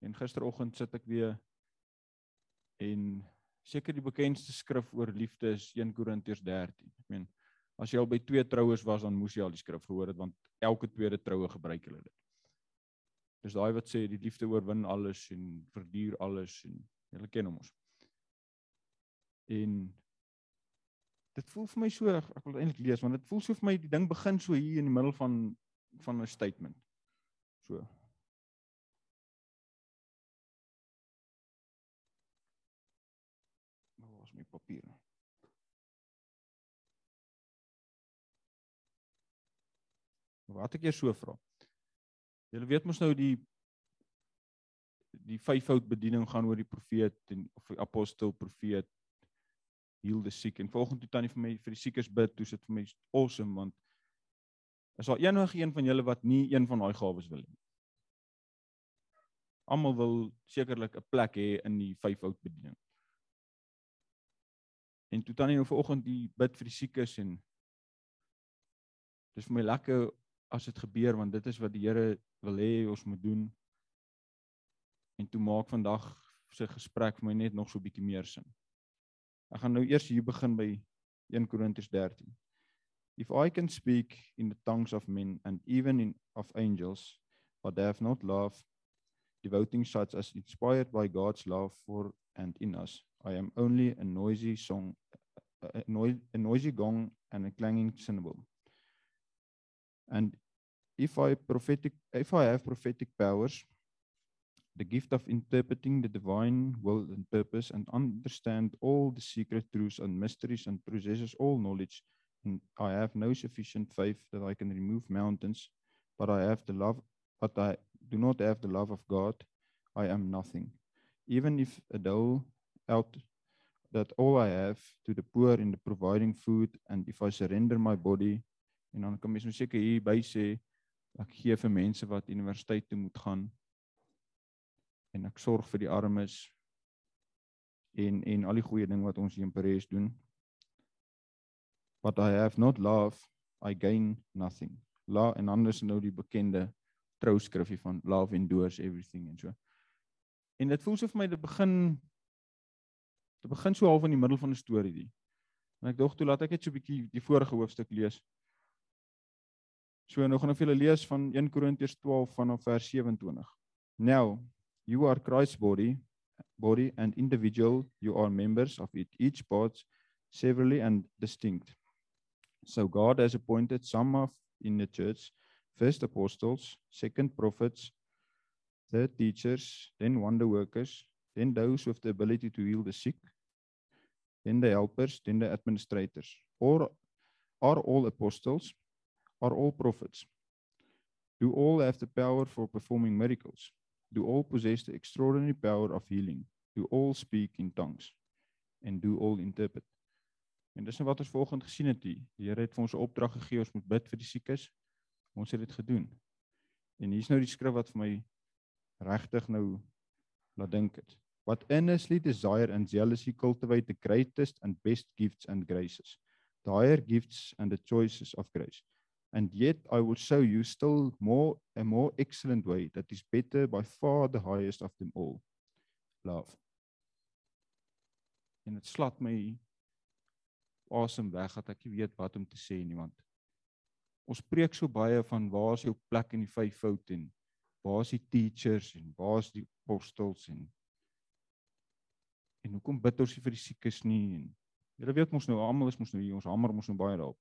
En gisteroggend sit ek weer en seker die bekendste skrif oor liefde is 1 Korintiërs 13. Ek meen as jy al by twee troues was, dan moes jy al die skrif gehoor het want elke tweede troue gebruik hulle dit. Dis daai wat sê die liefde oorwin alles en verduur alles en julle ken hom ons. En dit voel vir my so ek wil eintlik lees want dit voel so vir my die ding begin so hier in die middel van van 'n statement. So. Nou was my papier. Wat ek eers so vra. Julle weet mos nou die die vyfvoud bediening gaan oor die profeet en of die apostel profeet heal die siek en volgens toe tannie vir my vir die siekes bid, toe sit vir my awesome want is daar enige een van julle wat nie een van daai gawes wil hê? Almal wil sekerlik 'n plek hê in die vyfvoud bediening. En toe tannie nou vanoggend die bid vir die siekes en dis vir my lekker as dit gebeur want dit is wat die Here wil hê ons moet doen. En toe maak vandag se gesprek vir my net nog so 'n bietjie meer sin. Ek gaan nou eers hier begin by 1 Korintiërs 13. If I can speak in the tongues of men and even in of angels but have not love devoting such as inspired by God's love for and in us. I am only a noisy song, a, noi- a noisy gong and a clanging cymbal. And if I prophetic, if I have prophetic powers, the gift of interpreting the divine will and purpose, and understand all the secret truths and mysteries, and possesses all knowledge, and I have no sufficient faith that I can remove mountains, but I have the love, but I do not have the love of God, I am nothing. Even if a dole out that all I have to the poor in the providing food, and if I surrender my body, en dan kan mens nou seker hier by sê ek gee vir mense wat universiteit toe moet gaan en ek sorg vir die armes en en al die goeie ding wat ons hier in Paris doen. But I have not love, I gain nothing. La en anders nou die bekende trouskrifie van love endures everything en so. En dit voel so vir my dit begin dit begin so half in die middel van 'n storie die. En ek dink toe laat ek net so 'n bietjie die vorige hoofstuk lees. So nou gaan ek vir julle lees van 1 Korintiërs 12 vanaf vers 27. Now, you are Christ's body, body and individual, you are members of it, each part severally and distinct. So God has appointed some of in the church, first apostles, second prophets, third teachers, then wonder workers, then those with the ability to heal the sick, then the helpers, then the administrators. Or are all apostles? Are all prophets? Do all have the power for performing miracles? Do all possess the extraordinary power of healing? Do all speak in tongues? And do all interpret? En dis nou wat ons vanoggend gesien het hier. Die Here het vir ons 'n opdrag gegee, ons moet bid vir die siekes. Ons het dit gedoen. En hier's nou die skrif wat vir my regtig nou laat dink het. What earnestly desire and zealously cultivate the greatest and best gifts and graces, the higher gifts and the choices of grace. And yet I will show you still more a more excellent way that is better by far the highest of them all. Love. En dit slat my asem weg dat ek weet wat om te sê nie want ons preek so baie van waar is jou plek in die vyfvoud en waar is die teachers en waar is die apostels en en hoekom bid ons nie vir die siekes nie en julle weet mos nou almal is mos nou hier ons hamer mos nou baie daarop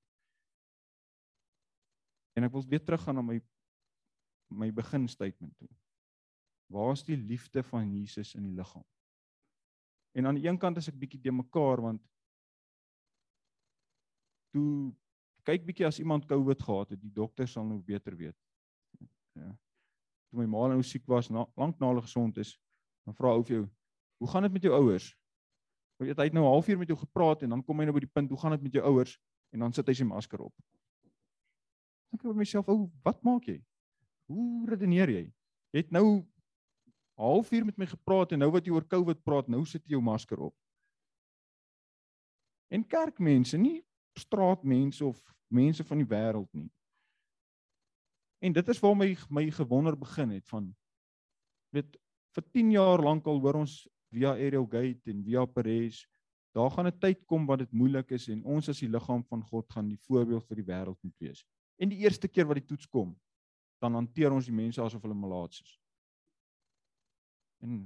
en ek wil weer teruggaan na my my begin statement toe waar is die liefde van Jesus in die liggaam en aan die een kant is ek bietjie de mekaar want toe kyk bietjie as iemand COVID gehad het, die dokter sal nou beter weet. Ja. Toe my ma nou siek was, na, lank na hulle gesond is, dan vra ou vir jou, "Hoe gaan dit met jou ouers?" Jy weet hy het nou 'n halfuur met jou gepraat en dan kom hy nou by die punt, "Hoe gaan dit met jou ouers?" en dan sit hy sy masker op. Dink ek by myself, "Ou, wat maak jy? Hoe redeneer jy? Jy het nou halfuur met my gepraat en nou wat jy oor COVID praat, nou sit jy jou masker op." En kerkmense, nie straatmense of mense van die wêreld nie. En dit is waar my my gewonder begin het van weet vir 10 jaar lank al hoor ons via Ariel Gate en via Perez daar gaan 'n tyd kom wat dit moeilik is en ons as die liggaam van God gaan die voorbeeld vir die wêreld moet wees. En die eerste keer wat die toets kom, dan hanteer ons die mense asof hulle malaats is. En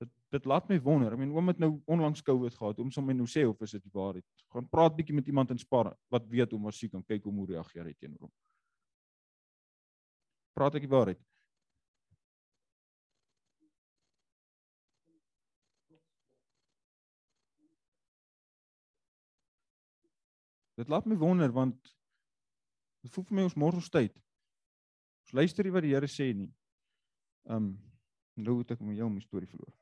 dit dit laat my wonder. Ek meen oom het nou onlangs COVID gehad. Oom sal my nou sê of is dit die waarheid? Gaan praat bietjie met iemand in Spar wat weet oom was siek en kyk hoe hoe reageer hy teenoor hom. Praat ek die waarheid? Dit laat my wonder want dit voel vir my ons mors ons tyd. Ons luister nie wat die Here sê nie. Um nou het ek met jou 'n storie verloor.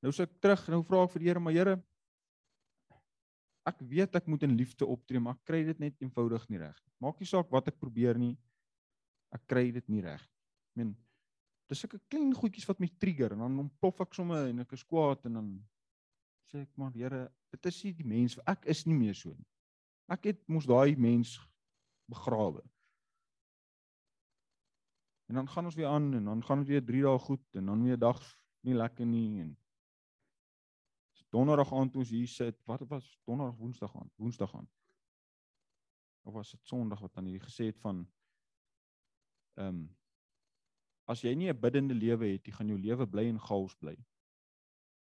Nou sê ek terug, nou vra ek vir die Here, maar Here, ek weet ek moet in liefde optree, maar ek kry dit net eenvoudig nie reg nie. Maak nie saak wat ek probeer nie. Ek kry dit nie reg nie. Ek meen, dis sulke klein goedjies wat my trigger en dan ontplof ek sommer en ek is kwaad en dan sê ek maar Here, dit is nie die mens, ek is nie meer so nie. Ek het mos daai mens begrawe. En dan gaan ons weer aan en dan gaan dit weer 3 dae goed en dan weer 'n dag nie lekker nie en donderdag aand toe ons hier sit, wat was donderdag woensdag aand, woensdag aand. of was dit Sondag wat dan hier gesê het van ehm um, as jy nie 'n biddende lewe het, jy gaan jou lewe bly in chaos bly.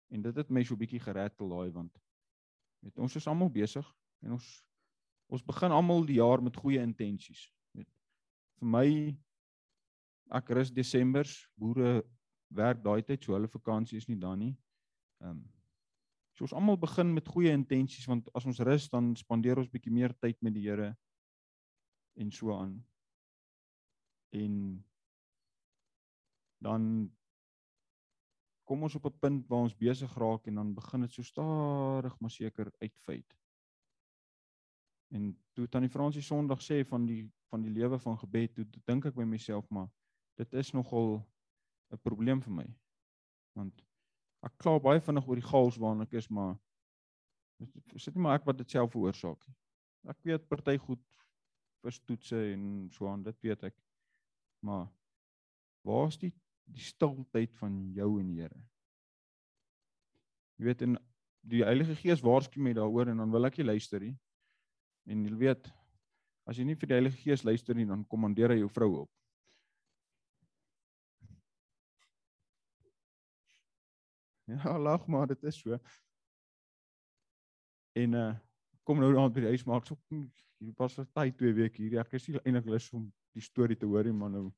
En dit het my so 'n bietjie gerattel daai want weet ons is almal besig en ons ons begin almal die jaar met goeie intensies. Weet vir my ek rus Desembers, boere werk daai tyd, so hulle vakansie is nie dan nie. Ehm um, so ons almal begin met goeie intensies want as ons rus dan spandeer ons bietjie meer tyd met die Here en so aan. En dan kom ons op 'n punt waar ons besig raak en dan begin dit so stadig maar seker uitfeit. En toe tannie Fransie Sondag sê van die van die lewe van gebed, toe dink ek by myself maar dit is nogal 'n probleem vir my. Want ek kla baie vinnig oor die chaos waarin ek is, maar sit nie maar ek wat dit self veroorsaak nie. Ek weet party goed vir toetse en so aan, dit weet ek. Maar waar is die die stiltyd van jou en die Here. Jy weet en die Heilige Gees waarsku my daaroor en dan wil ek jy luister nie. En jy weet as jy nie vir die Heilige Gees luister nie dan kommandeer hy jou vrou op. Ja, lag maar, dit is so. En uh kom nou aan by die huis maak so hier pas vir tyd 2 weke hier. Ek is nie eintlik lus om die storie te hoor nie, maar nou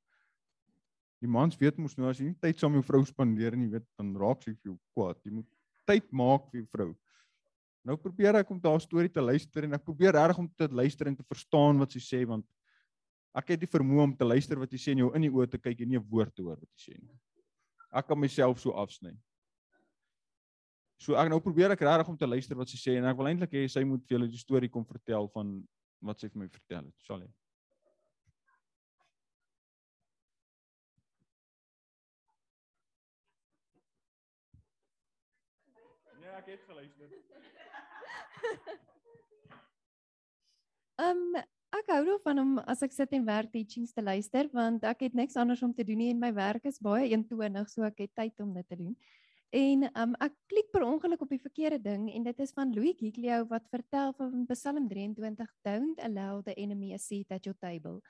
Die mans weet mos nou as jy nie tyd saam met jou vrou spandeer nie, weet dan raak sy vir jou kwaad. Jy moet tyd maak vir jou vrou. Nou probeer ek om daai storie te luister en ek probeer reg om te luister en te verstaan wat sy sê want ek het die vermoë om te luister wat sy sê en jou in die oë te kyk en nie 'n woord te hoor wat sy sê nie. Ek kan myself so afsny. So ek nou probeer ek regtig om te luister wat sy sê en ek wil eintlik hê sy moet vir julle die storie kom vertel van wat sy vir my vertel het. Sal jy? Het geluister. Ehm um, ek hou daarvan om as ek sit en werk teachings te luister want ek het niks anders om te doen nie en my werk is baie eentonig so ek het tyd om dit te doen. En um, ek klik per ongeluk op die verkeerde ding en dit is van Louis Giglio wat vertel van Psalm 23 don't allow the enemy a seat at your table.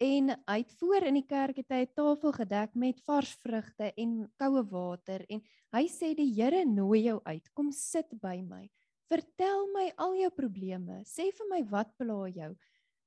En het voor in die kerk het hy 'n tafel gedek met vars vrugte en koue water en hy sê die Here nooi jou uit. Kom sit by my. Vertel my al jou probleme. Sê vir my wat pla jou.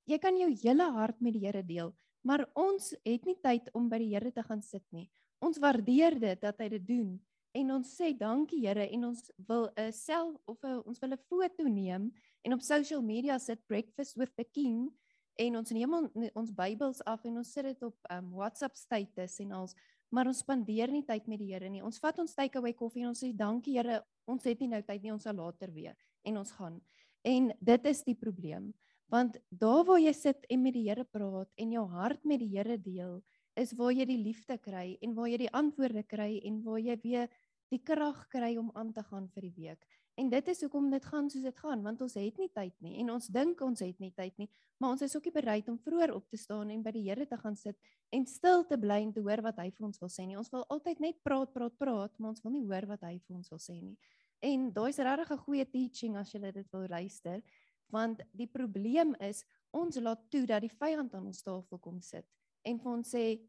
Jy kan jou hele hart met die Here deel, maar ons het nie tyd om by die Here te gaan sit nie. Ons waardeer dit dat hy dit doen en ons sê dankie Here en ons wil 'n self of a, ons wil 'n foto neem en op social media sit breakfast with the king en ons neem on, ons Bybels af en ons sit dit op um, WhatsApp status en ons maar ons spandeer nie tyd met die Here nie. Ons vat ons takeaway koffie en ons sê dankie Here, ons het nie nou tyd nie, ons sal later weer en ons gaan. En dit is die probleem. Want daar waar jy sit en met die Here praat en jou hart met die Here deel, is waar jy die liefde kry en waar jy die antwoorde kry en waar jy weer die krag kry om aan te gaan vir die week. En dit is hoekom dit gaan soos dit gaan, want ons het nie tyd nie en ons dink ons het nie tyd nie, maar ons is ook nie bereid om vroeër op te staan en by die Here te gaan sit en stil te bly en te hoor wat hy vir ons wil sê nie. Ons wil altyd net praat, praat, praat, maar ons wil nie hoor wat hy vir ons wil sê nie. En daai's regtig 'n goeie teaching as jy dit wil luister, want die probleem is ons laat toe dat die vyand aan ons tafel kom sit en vir ons sê,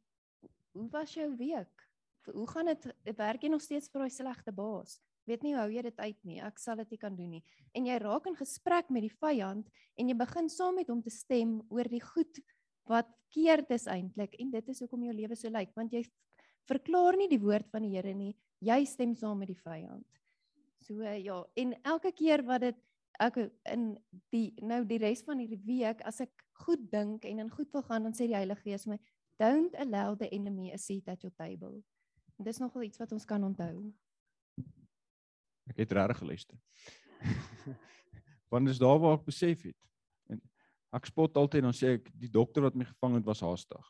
"Hoe was jou week? Hoe gaan dit? Werk jy nog steeds vir daai slegte baas?" weet nie hoe jy dit uit nie. Ek sal dit nie kan doen nie. En jy raak in gesprek met die vyand en jy begin saam met hom te stem oor die goed wat keerd is eintlik en dit is hoekom jou lewe so lyk want jy verklaar nie die woord van die Here nie. Jy stem saam met die vyand. So ja, en elke keer wat dit ek in die nou die res van hierdie week as ek goed dink en in goed wil gaan dan sê die Heilige Gees my don't allow the enemy a seat at your table. En dis nogal iets wat ons kan onthou. Ek het regtig geluister. Want dis daar waar ek besef het. En ek spot altyd dan sê ek die dokter wat my gevang het was haastig.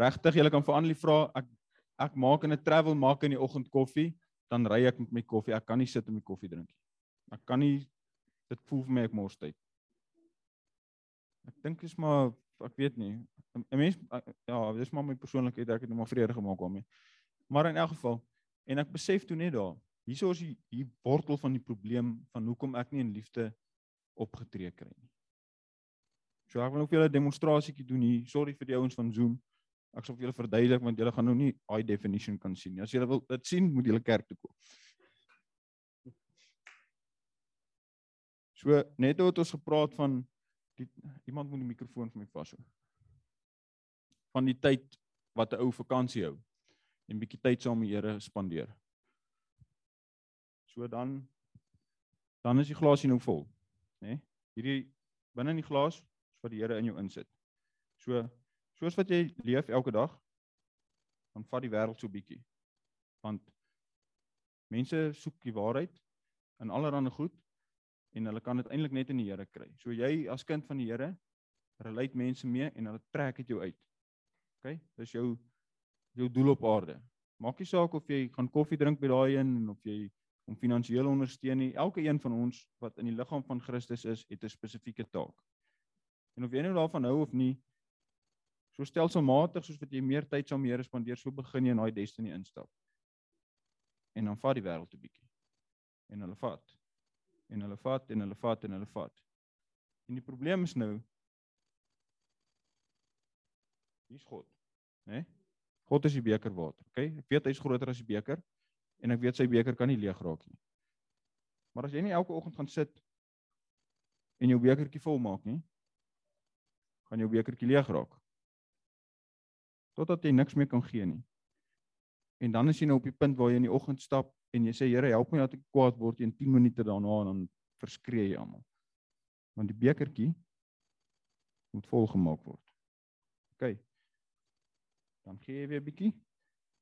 Regtig, jy kan vir Annelie vra, ek ek maak in 'n travel maak in die oggend koffie, dan ry ek met my koffie. Ek kan nie sit en my koffie drink nie. Ek kan nie dit voel vir my ek mors tyd. Ek dink is maar ek weet nie. 'n Mens ja, dis maar my persoonlikheid, ek het net maar vrede gemaak daarmee. Maar in elk geval en ek besef toe net daar Hierso is die hier wortel van die probleem van hoekom ek nie in liefde opgetree kry nie. So ek wil nog vir julle 'n demonstrasietjie doen hier. Sorry vir die ouens van Zoom. Ek sal vir julle verduidelik want julle gaan nou nie high definition kan sien nie. As julle wil dit sien, moet julle kerk toe kom. So net het ons gepraat van die iemand moet die mikrofoon vir my vashou. Van die tyd wat 'n ou vakansie hou en bietjie tyd saam met die Here spandeer. So dan dan is die glasie nou vol, né? Nee? Hierdie binne in die glas is wat die Here in jou insit. So soos wat jy leef elke dag, dan vat die wêreld so bietjie. Want mense soek die waarheid in allerlei goed en hulle kan dit eintlik net in die Here kry. So jy as kind van die Here relate mense mee en hulle trek dit jou uit. OK? Dis jou jou doel op aarde. Maak nie saak of jy gaan koffie drink by daai een en of jy om finansiëel ondersteun nie. Elke een van ons wat in die liggaam van Christus is, het 'n spesifieke taak. En of jy nou daarvan hou of nie, so stelselmatig soos wat jy meer tyd saam Here spandeer, so begin jy in daai destiny instap. En dan vat die wêreld 'n bietjie. En hulle vat. En hulle vat en hulle vat en hulle vat. En die probleem is nou Hier's God, né? Nee? God is die beker water, okay? Ek weet hy's groter as die beker en ek weet sy beker kan nie leeg raak nie. Maar as jy nie elke oggend gaan sit en jou bekertjie vol maak nie, gaan jou bekertjie leeg raak. Totdat jy niks meer kan gee nie. En dan is jy nou op die punt waar jy in die oggend stap en jy sê Here, help my dat ek kwaad word in 10 minute daarna en dan verskree jy almal. Want die bekertjie moet vol gemaak word. OK. Dan gee jy weer 'n bietjie.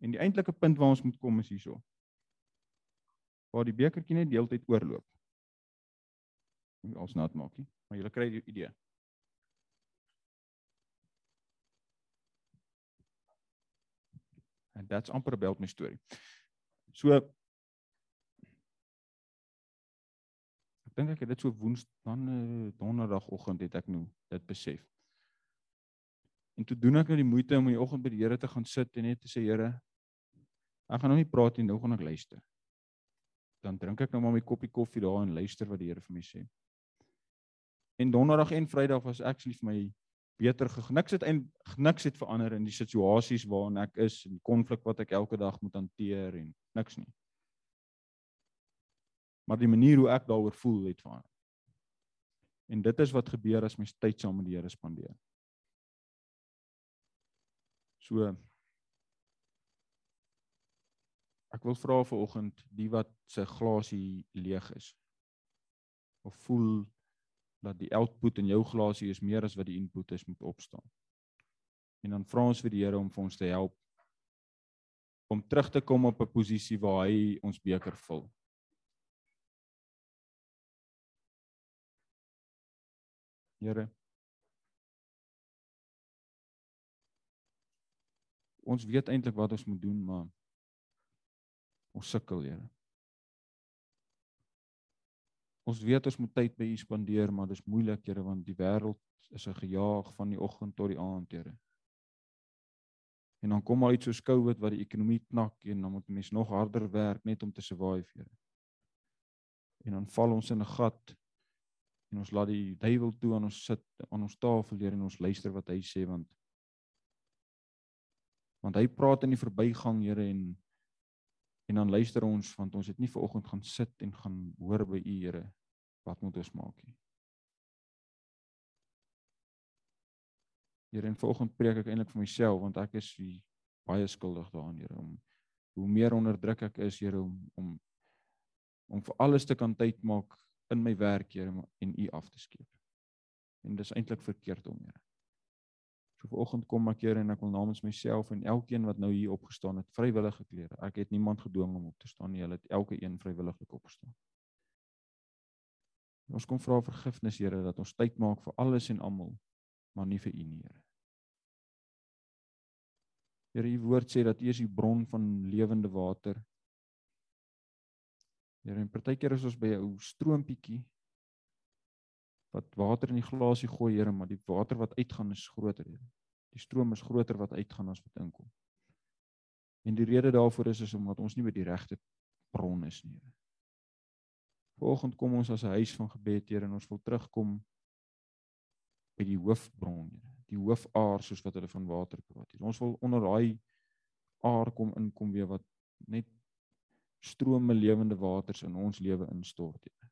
En die eintlike punt waar ons moet kom is hierso. Waar die bekertjie net deeltyd oorloop. Nie als nat maak nie, maar jy kry die idee. And that's amper about my story. So Ek dink ek het dit so woensdag dan eh, donderdagoggend het ek nou dit besef. En toe doen ek nou die moeite om in die oggend by die Here te gaan sit en net te sê Here, ek gaan nou nie praat nie, nou gaan ek luister. Dan drink ek nou maar my koppie koffie daar en luister wat die Here vir my sê. En donderdag en Vrydag was actually vir my beter gekniks het en niks het verander in die situasies waarin ek is en konflik wat ek elke dag moet hanteer en niks nie. Maar die manier hoe ek daaroor voel het verander. En dit is wat gebeur as mens tyd saam met die Here spandeer. So ek wil vra vir oggend die wat se glasie leeg is of voel dat die output in jou glasie is meer as wat die input is moet opstaan. En dan vra ons vir die Here om vir ons te help om terug te kom op 'n posisie waar hy ons beker vul. Here Ons weet eintlik wat ons moet doen, maar ons sukkel, Here. Ons weet ons moet tyd by U spandeer, maar dis moeilik, Here, want die wêreld is 'n gejaag van die oggend tot die aand, Here. En dan kom maar iets soos COVID wat die ekonomie knak en dan moet mense nog harder werk net om te survive, Here. En dan val ons in 'n gat en ons laat die duiwel toe aan ons sit aan ons tafel, Here, en ons luister wat hy sê want want hy praat in die verbygang Here en en dan luister ons want ons het nie ver oggend gaan sit en gaan hoor by u Here wat moet ons maak nie Here en vanoggend preek ek eintlik vir myself want ek is baie skuldig daaraan Here om hoe meer onderdruk ek is Here om om om vir alles te kan tyd maak in my werk Here en u af te skeep. En dis eintlik verkeerd om Here. So vanoggend kom ek hier en ek wil namens myself en elkeen wat nou hier opgestaan het, vrywillige klere. Ek het niemand gedwing om op te staan nie. Hulle het elke een vrywilliglik opgestaan. Ons kom vra vergifnis, Here, dat ons tyd maak vir alles en almal, maar nie vir U nie, Here. Here, U woord sê dat U is die bron van lewende water. Here, en partykeer is ons by 'n ou stroompietjie wat water in die glasie gooi, Here, maar die water wat uitgaan is groter, Here. Die stroom is groter wat uitgaan as wat inkom. En die rede daarvoor is is omdat ons nie by die regte bron is nie, Here. Vanoggend kom ons as 'n huis van gebed, Here, en ons wil terugkom uit die hoofbron, Here. Die hoofaar soos wat hulle van water praat. Here. Ons wil onder daai aar kom inkom weer wat net strome lewende waters in ons lewe instort, Here.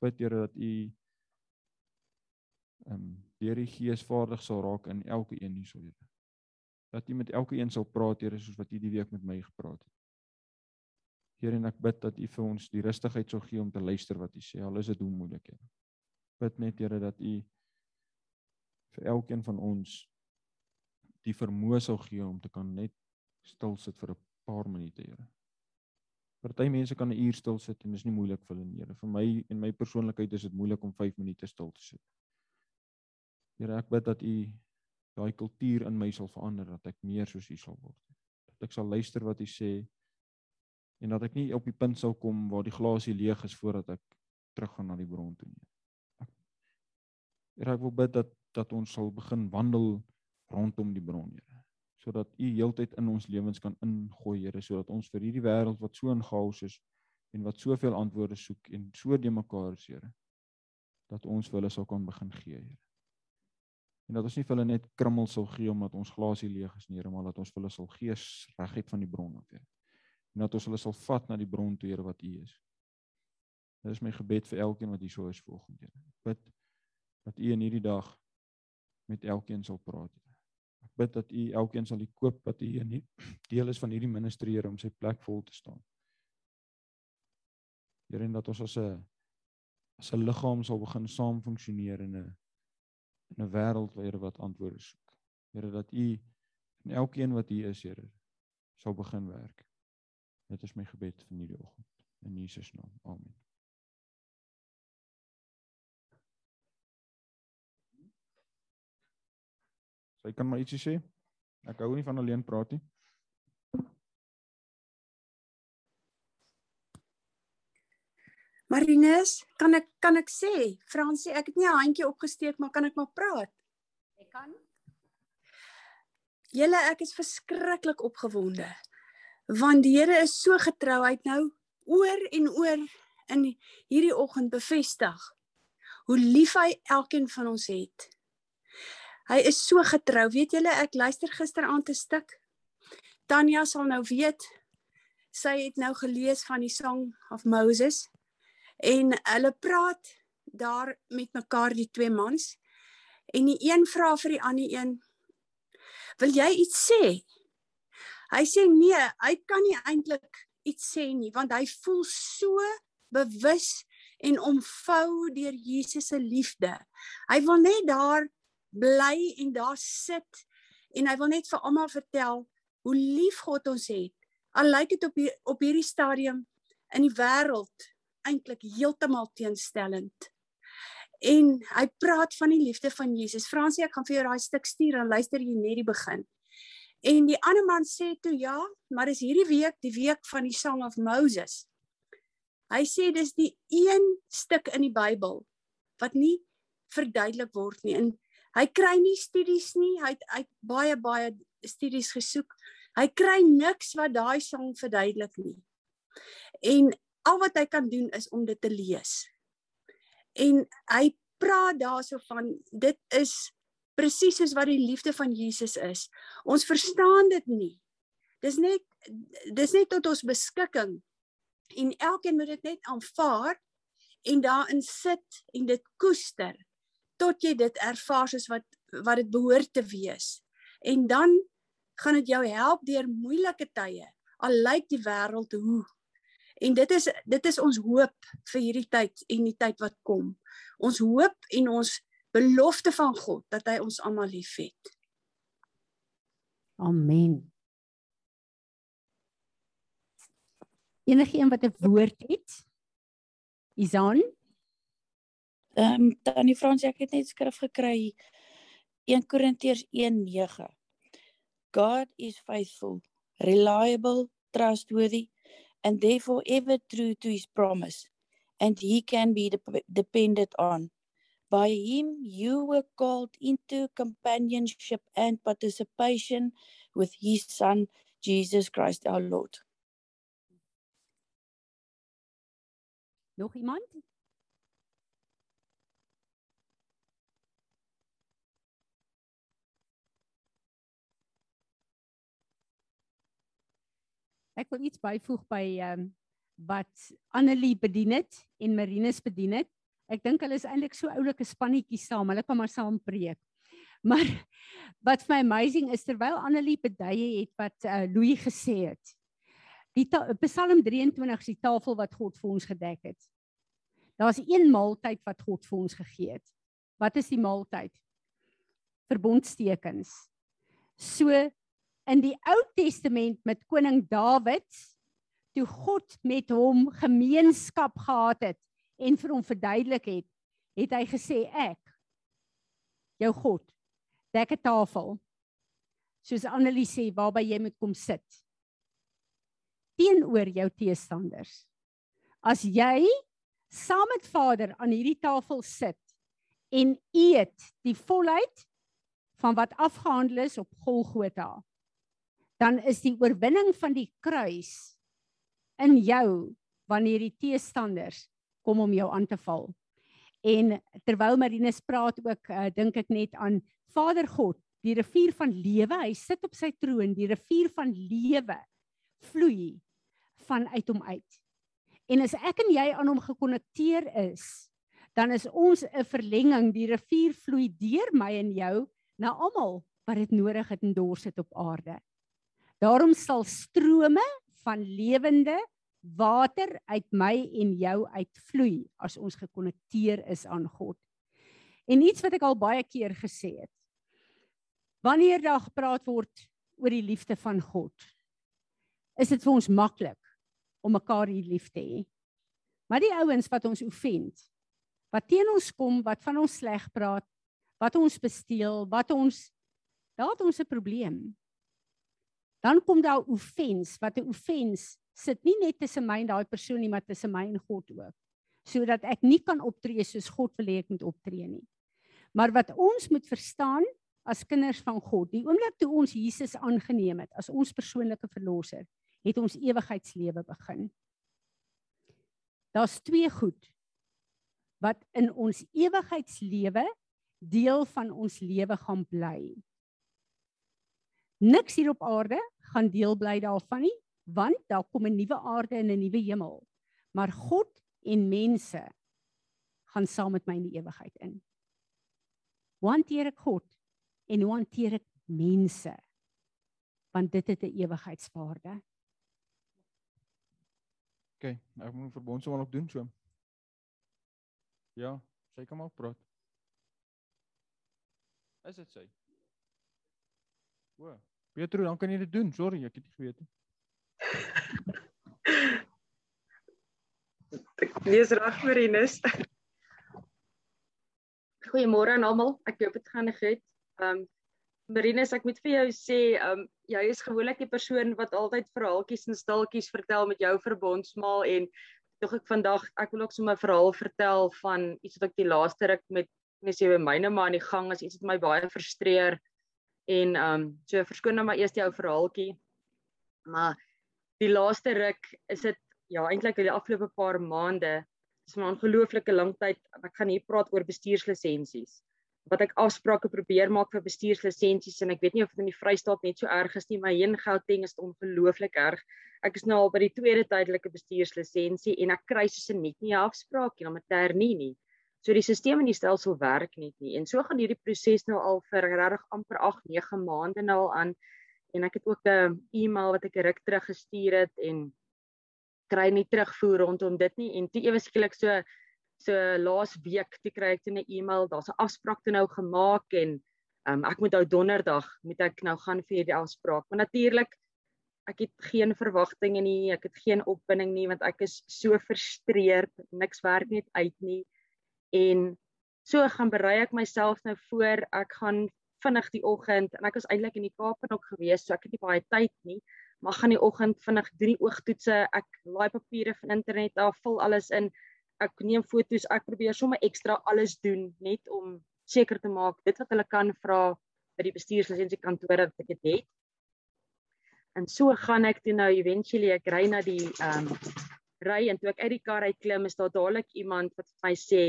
Bid Here dat U ehm um, deur die Gees vaardig sal raak in elke een hier sou Here. Dat U met elke een sal praat, Here, soos wat U die week met my gepraat het. Here, en ek bid dat U vir ons die rustigheid sal gee om te luister wat U sê, al is dit moeilik, Here. Bid net Here dat U vir elkeen van ons die vermoë sal gee om te kan net stil sit vir 'n paar minute, Here. Party mense kan 'n uur stil sit en dit is nie moeilik vir hulle nie. Vir my en my persoonlikheid is dit moeilik om 5 minute stil te sit. Here, ek bid dat U daai kultuur in my sal verander dat ek meer soos U sal word. Dat ek sal luister wat U sê en dat ek nie op die punt sal kom waar die glasie leeg is voordat ek teruggaan na die bron toe nie. Here, ek wil bid dat dat ons sal begin wandel rondom die bron, Here. Sodat U heeltyd in ons lewens kan ingooi, Here, sodat ons vir hierdie wêreld wat so in chaos is en wat soveel antwoorde soek en so de mekaar is, Here, dat ons vir hulle sal kan begin gee, Here en dat ons nie vir hulle net krummel sal gee omdat ons glasie leeg is nie, Here, maar dat ons vir hulle sal gee regheid van die bron af, Here. En dat ons hulle sal vat na die bron toe, Here, wat U is. Dit is my gebed vir elkeen wat hier so is volgende, Here. Bid dat U in hierdie dag met elkeen sal praat, Here. Ek bid dat U elkeen sal die koop wat U in die deel is van hierdie ministerie, Here, om sy plek vol te staan. Here, en dat ons as 'n as 'n liggaam sal begin saam funksioneer in 'n in 'n wêreld waar wat antwoorde soek. Here dat U en elkeen wat hier is, Here, sal begin werk. Dit is my gebed vir hierdie oggend in Jesus naam. Amen. Sy kan maar ietsie sê. Ek hou nie van alleen praat nie. Marinus, kan ek kan ek sê, Fransie, ek het nie 'n handjie opgesteek, maar kan ek maar praat? Ek kan. Julle, ek is verskriklik opgewonde. Want die Here is so getrou, hy het nou oor en oor in hierdie oggend bevestig hoe lief hy elkeen van ons het. Hy is so getrou. Weet julle, ek luister gisteraand 'n stuk. Tanya sal nou weet. Sy het nou gelees van die Song of Moses en hulle praat daar met mekaar die twee mans en die een vra vir die ander een wil jy iets sê hy sê nee hy kan nie eintlik iets sê nie want hy voel so bewus en omvou deur Jesus se liefde hy wil net daar bly en daar sit en hy wil net vir almal vertel hoe lief God ons het al lyk dit op hier, op hierdie stadium in die wêreld eintlik heeltemal teenstellend. En hy praat van die liefde van Jesus. Fransie, ek gaan vir jou daai stuk stuur en luister jy net die begin. En die ander man sê toe ja, maar dis hierdie week die week van die Song of Moses. Hy sê dis die een stuk in die Bybel wat nie verduidelik word nie. En hy kry nie studies nie. Hy het, hy het baie baie studies gesoek. Hy kry niks wat daai song verduidelik nie. En al wat hy kan doen is om dit te lees. En hy praat daarso van dit is presies soos wat die liefde van Jesus is. Ons verstaan dit nie. Dis net dis net tot ons beskikking. En elkeen moet dit net aanvaar en daarin sit en dit koester tot jy dit ervaar soos wat wat dit behoort te wees. En dan gaan dit jou help deur moeilike tye. Al lyk die wêreld hoe En dit is dit is ons hoop vir hierdie tyd en die tyd wat kom. Ons hoop en ons belofte van God dat hy ons almal liefhet. Amen. Enige een wat 'n woord het? Isan? Ehm um, Tannie Frans, ek het net skrif gekry 1 Korintiërs 1:9. God is faithful, reliable, trustworthy and therefore ever true to his promise, and he can be de- depended on. By him, you were called into companionship and participation with his Son, Jesus Christ our Lord. Nog iemand? Ek wil iets byvoeg by ehm um, wat Annelie bedien het en Marinus bedien het. Ek dink hulle is eintlik so oulike spannetjie saam. Hulle kan maar saam preek. Maar wat vir my amazing is terwyl Annelie beduie het wat uh, Louis gesê het. Die Psalm 23 is die tafel wat God vir ons gedek het. Daar's een maaltyd wat God vir ons gegee het. Wat is die maaltyd? Verbondstekens. So in die Ou Testament met koning Dawid toe God met hom gemeenskap gehad het en vir hom verduidelik het, het hy gesê ek jou God dek 'n tafel soos Annelie sê waarby jy moet kom sit teenoor jou teestanders. As jy saam met Vader aan hierdie tafel sit en eet die volheid van wat afgehandel is op Golgotha, dan is die oorwinning van die kruis in jou wanneer die teestanders kom om jou aan te val. En terwyl Marinus praat ook uh, dink ek net aan Vader God, die rivier van lewe, hy sit op sy troon, die rivier van lewe vloei vanuit hom uit. En as ek en jy aan hom gekonnekteer is, dan is ons 'n verlenging, die rivier vloei deur my en jou na almal wat dit nodig het en dors het op aarde. Daarom sal strome van lewende water uit my en jou uitvloei as ons gekonnekteer is aan God. En iets wat ek al baie keer gesê het. Wanneer daar gepraat word oor die liefde van God, is dit vir ons maklik om mekaar hier lief te hê. Maar die ouens wat ons oefend, wat teen ons kom, wat van ons sleg praat, wat ons besteel, wat ons daar het ons 'n probleem. Dan kom daar offens, wat 'n offens sit nie net tussen my en daai persoon nie, maar tussen my en God ook. Sodat ek nie kan optree soos God wil hê ek moet optree nie. Maar wat ons moet verstaan as kinders van God, die oomblik toe ons Jesus aangeneem het as ons persoonlike verlosser, het ons ewigheidslewe begin. Daar's twee goed wat in ons ewigheidslewe deel van ons lewe gaan bly. Niks hier op aarde gaan deel bly daarvan nie, want daar kom 'n nuwe aarde en 'n nuwe hemel. Maar God en mense gaan saam met my in die ewigheid in. Hoe hanteer ek God en hoe hanteer ek mense? Want dit het 'n ewigheidswaarde. OK, ek moet verbond sommer nog doen so. Ja, sy kan maar praat. Is dit sy? O, Pietro, dan kan jy dit doen. Sorry, ek het nie geweet nie. Ek lees reg Marinus. Goeiemôre aan almal. Ek hoop dit gaan goed. Ehm um, Marinus, ek moet vir jou sê, ehm um, jy is gewoonlik die persoon wat altyd verhaaltjies en stiltjies vertel met jou verbondsmaal en tog ek vandag ek wil ook sommer 'n verhaal vertel van iets wat ek die laaste ruk met mes jy by myne maar aan die gang is iets wat my baie frustreer en ehm um, so verskoon nou maar eers jou verhaaltjie. Maar die laaste ruk is dit ja eintlik die afgelope paar maande is 'n ongelooflike lang tyd. Ek gaan hier praat oor bestuurslisensies wat ek afsprake probeer maak vir bestuurslisensies en ek weet nie of dit in die Vrystaat net so erg is nie, maar hier in Gauteng is dit ongelooflik erg. Ek is nou al by die tweede tydelike bestuurslisensie en ek kry soos 'n net nie afspraak nie, maar ter nie nie. So die stelsel in die stelsel werk net nie. En so gaan hierdie proses nou al vir regtig amper 8, 9 maande nou al aan en ek het ook 'n e-mail wat ek ruk terug gestuur het en kry nie terugvoer rondom dit nie en toe ewe skielik so so laas week toe kry ek 'n e-mail, daar's 'n afspraak toe nou gemaak en um, ek moet nou donderdag moet ek nou gaan vir die afspraak. Maar natuurlik ek het geen verwagtinge nie, ek het geen opwinding nie want ek is so frustreerd, niks werk net uit nie. En so gaan berei ek myself nou voor, ek gaan vinnig die oggend en ek was eintlik in die Kaap en ook gewees, so ek het nie baie tyd nie. Maar gaan die oggend vinnig drie oogtoetse, ek laai papiere van internet af, vul alles in ek neem foto's, ek probeer sommer ekstra alles doen net om seker te maak dit wat hulle kan vra by die bestuurslisensie kantoor dat ek dit het. En so gaan ek toe nou eventually ek ry na die ehm um, ry en toe ek uit die kar uit klim is daar dadelik iemand wat vir my sê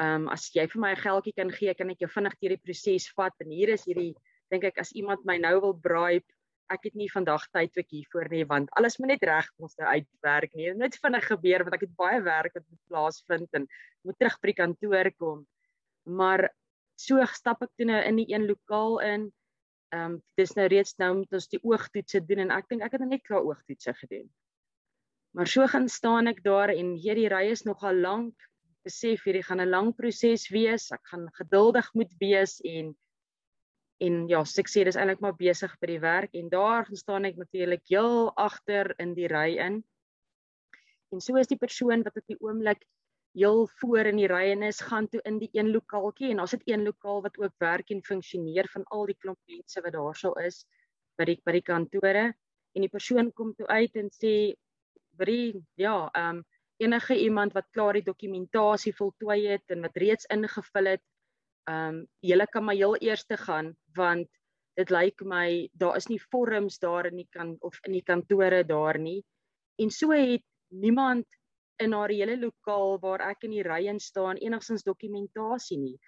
ehm um, as jy vir my 'n geldjie kan gee kan ek jou vinnig deur die proses vat en hier is hierdie dink ek as iemand my nou wil bribe ek het nie vandag tyd ook hiervoor nie want alles moet net reg nou uitwerk nie. Dit moet vinnig gebeur want ek het baie werk wat moet plaasvind en moet terug by die kantoor kom. Maar so stap ek toe nou in die een lokaal in. Ehm um, dis nou reeds nou met ons die oogtoetse doen en ek dink ek het net klaar oogtoetse gedoen. Maar so gaan staan ek daar en hierdie ry is nogal lank. Besef hierdie gaan 'n lang proses wees. Ek gaan geduldig moet wees en en ja, so ek sê dis eintlik maar besig by die werk en daar staan ek natuurlik heel agter in die ry in. En so is die persoon wat op die oomblik heel voor in die ry en is gaan toe in die een lokaaltjie en daar's dit een lokaal wat ook werk en funksioneer van al die klomp mense wat daar sou is by die by die kantore en die persoon kom toe uit en sê brie ja, ehm um, enige iemand wat klaar die dokumentasie voltooi het en wat reeds ingevul het ehm um, julle kan maar heel eers te gaan want dit lyk my daar is nie vorms daar in die kan of in die kantore daar nie. En so het niemand in haar hele lokaal waar ek in die ry in staan enigstens dokumentasie nie.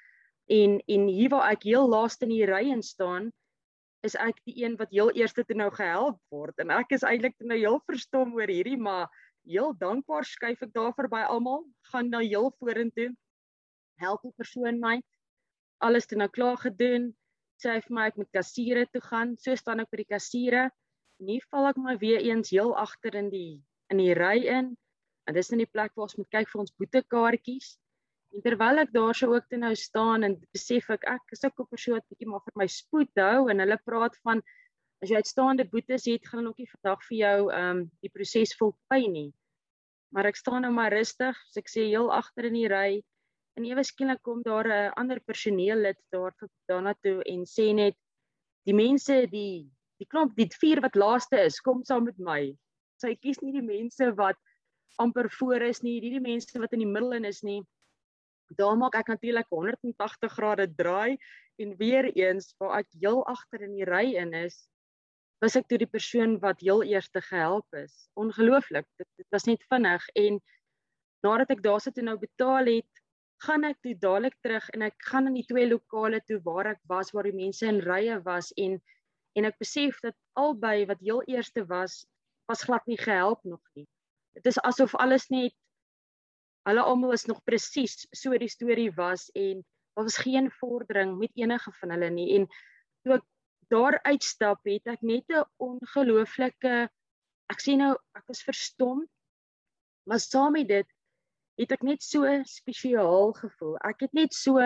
En en hier waar ek heel laaste in die ry in staan is ek die een wat heel eerste toe nou gehelp word. En ek is eintlik nou heel verstom oor hierdie maar heel dankbaar skuif ek daar verby almal gaan nou heel vorentoe help die persoon my alles toe nou klaar gedoen. Sê hy vir my ek moet kassiere toe gaan. So staan ek by die kassiere. En hier val ek maar weer eens heel agter in die in die ry in. En dis in die plek waar ons moet kyk vir ons boetekaartjies. En terwyl ek daar so ook toe nou staan en besef ek ek is ook 'n persoon wat bietjie maar vir my spoed hou en hulle praat van as jy uitstaande boetes het, gaan hulle ook nie vandag vir jou ehm um, die proses voltooi nie. Maar ek staan nou maar rustig, so ek sê heel agter in die ry En ewe skielik kom daar 'n ander personeellid daar daarna toe en sê net die mense die die klomp die vier wat laaste is, kom saam met my. Sy kies nie die mense wat amper voor is nie, nie die mense wat in die middel in is nie. Daar maak ek natuurlik 180 grade draai en weer eens waar ek heel agter in die ry in is, was ek toe die persoon wat heel eerste gehelp is. Ongelooflik. Dit, dit was net vinnig en nadat ek daar sit en nou betaal het, gaan ek toe dadelik terug en ek gaan in die twee lokale toe waar ek was waar die mense in rye was en en ek besef dat albei wat heel eerste was was glad nie gehelp nog nie. Dit is asof alles net hulle almal is nog presies so die storie was en daar was geen vordering met enige van hulle nie en toe ek daar uitstap het ek net 'n ongelooflike ek sien nou ek was verstom maar saam met dit het ek net so spesiaal gevoel. Ek het net so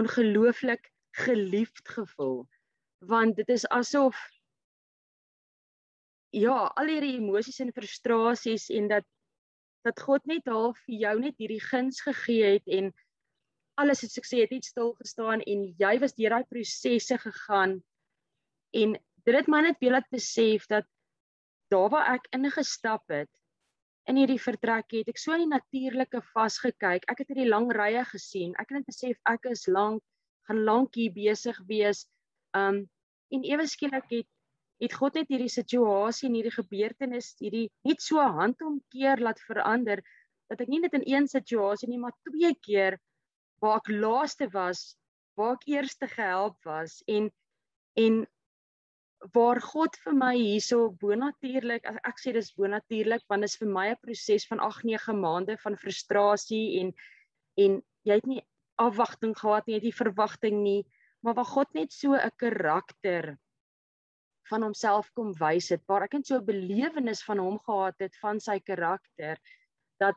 ongelooflik geliefd gevoel. Want dit is asof ja, al hierdie emosies en frustrasies en dat dat God net half vir jou net hierdie guns gegee het en alles het sukses het net stil gestaan en jy was deur daai prosesse gegaan en dit het my net weer laat besef dat daar waar ek ingestap het in hierdie vertrek het ek so in die natuurlike vasgekyk. Ek het hierdie lang rye gesien. Ek het net besef ek is lank gaan lank hier besig wees. Um en ewe skielik het het God net hierdie situasie en hierdie gebeurtenis hierdie net so handomkeer laat verander dat ek nie net in een situasie nie, maar twee keer waar ek laaste was, waar ek eerste gehelp was en en waar God vir my hierso bonatuurlik ek, ek sê dis bonatuurlik want is vir my 'n proses van 8 9 maande van frustrasie en en jy het nie afwagting gehad nie, jy het nie verwagting nie, maar waar God net so 'n karakter van homself kom wys het, waar ek net so 'n belewenis van hom gehad het van sy karakter dat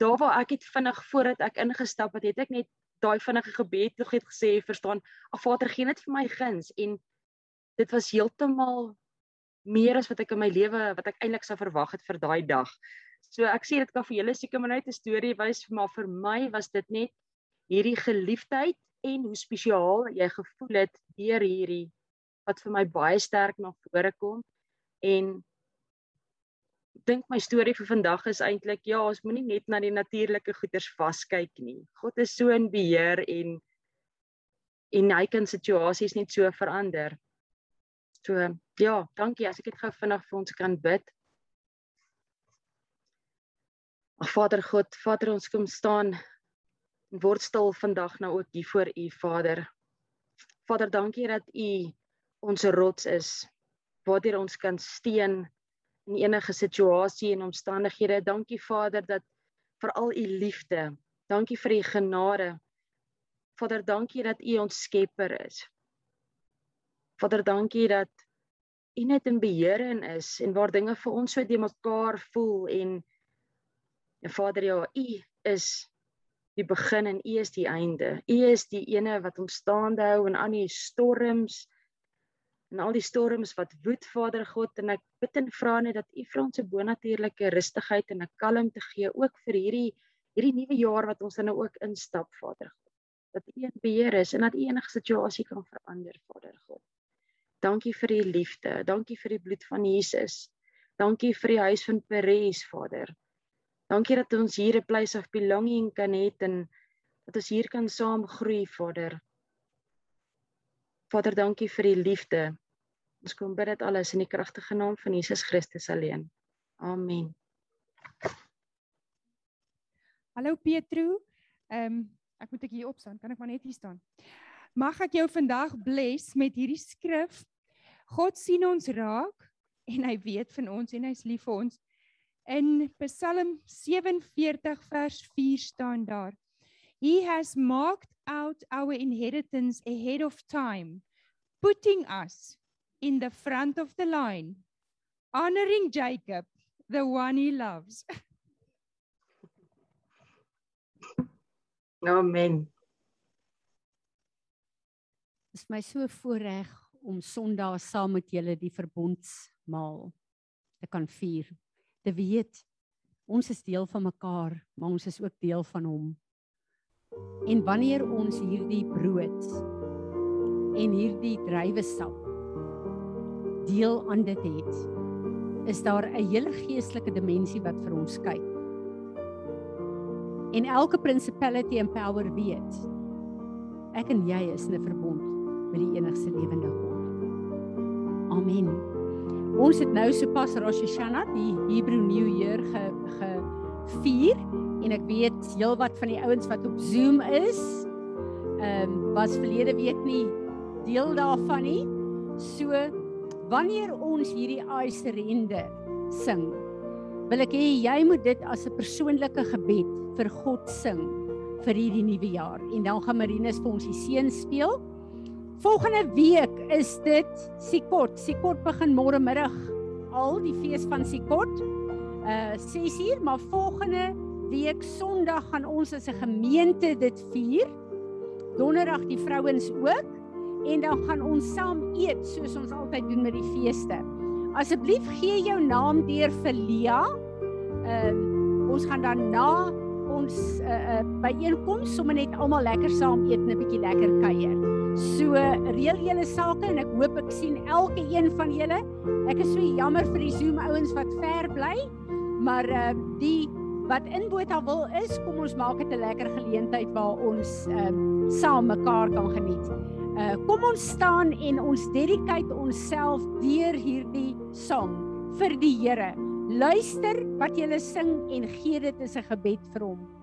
daar waar ek het vinnig voordat ek ingestap het, het ek net daai vinnige gebed nog het gesê, verstaan, ag Vader, gee net vir my guns. En dit was heeltemal meer as wat ek in my lewe wat ek eintlik sou verwag het vir daai dag. So ek sê dit kan vir julle seker maar net 'n storie wys, maar vir my was dit net hierdie geliefdheid en hoe spesiaal jy gevoel het deur hierdie wat vir my baie sterk na vore kom en dink my storie vir vandag is eintlik ja, ons moenie net na die natuurlike goeders vaskyk nie. God is so in beheer en en hy kan situasies net so verander. So ja, dankie as ek dit gou vinnig vir ons kan bid. Ag Vader God, Vader ons kom staan en word stil vandag nou ook hier voor U Vader. Vader, dankie dat U ons rots is. waardeur ons kan steun in enige situasie en omstandighede. Dankie Vader dat vir al u liefde. Dankie vir u genade. Vader, dankie dat u ons skepper is. Vader, dankie dat u net in beheer en is en waar dinge vir ons so de mekaar voel en en Vader, ja, u is die begin en u is die einde. U is die ene wat ons staande hou in al die storms en al die storms wat woed Vader God en ek bid en vra net dat U vir ons 'n bonatuurlike rustigheid en 'n kalmte gee ook vir hierdie hierdie nuwe jaar wat ons dan nou ook instap Vader God. Dat U in beheer is en dat U enige situasie kan verander Vader God. Dankie vir U liefde. Dankie vir die bloed van Jesus. Dankie vir die huis van Peres Vader. Dankie dat ons hier 'n place of belonging kan hê en dat ons hier kan saam groei Vader. Vader, dankie vir die liefde. Ons kom bid dit alles in die kragtige naam van Jesus Christus alleen. Amen. Hallo Petro. Ehm um, ek moet ek hier opstaan. Kan ek maar net hier staan? Mag ek jou vandag bless met hierdie skrif. God sien ons raak en hy weet van ons en hy's lief vir ons. In Psalm 47 vers 4 staan daar: He has marked out our inheritance ahead of time, putting us in the front of the line, honoring Jacob, the one he loves. Amen. Dit is my so voorreg om Sondag saam met julle die verbondsmaal te kan vier. Te weet ons is deel van mekaar, maar ons is ook deel van hom. En wanneer ons hierdie brood en hierdie druiwesap deel aan dit het, is daar 'n hele geestelike dimensie wat vir ons kyk. En elke principality and power weet ek en jy is in 'n verbond met die enigste lewende God. Amen. Ons het nou sopas Rosh Hashanah, die Hebrew New Year ge gevier en ek weet heelwat van die ouens wat op Zoom is, ehm um, was verlede week nie deel daarvan nie. So wanneer ons hierdie I surrender sing, wil ek hê jy moet dit as 'n persoonlike gebed vir God sing vir hierdie nuwe jaar. En dan gaan Marinus vir ons die seën speel. Volgende week is dit Sikot. Sikot begin môre middag al die fees van Sikot. Uh 6 uur, maar volgende week Sondag gaan ons as 'n gemeente dit vier. Donderdag die vrouens ook en dan gaan ons saam eet soos ons altyd doen met die feeste. Asseblief gee jou naam deur vir Lia. Ehm uh, ons gaan dan na ons uh, uh, byeenkoms sommer net almal lekker saam eet en 'n bietjie lekker kuier. So reël julle sake en ek hoop ek sien elke een van julle. Ek is so jammer vir die Zoom ouens wat ver bly, maar uh, die wat in Botawil is, kom ons maak dit 'n lekker geleentheid waar ons ehm um, saam mekaar kan geniet. Uh kom ons staan en ons dedicate onsself deur hierdie sang vir die Here. Luister wat jy sing en gee dit as 'n gebed vir hom.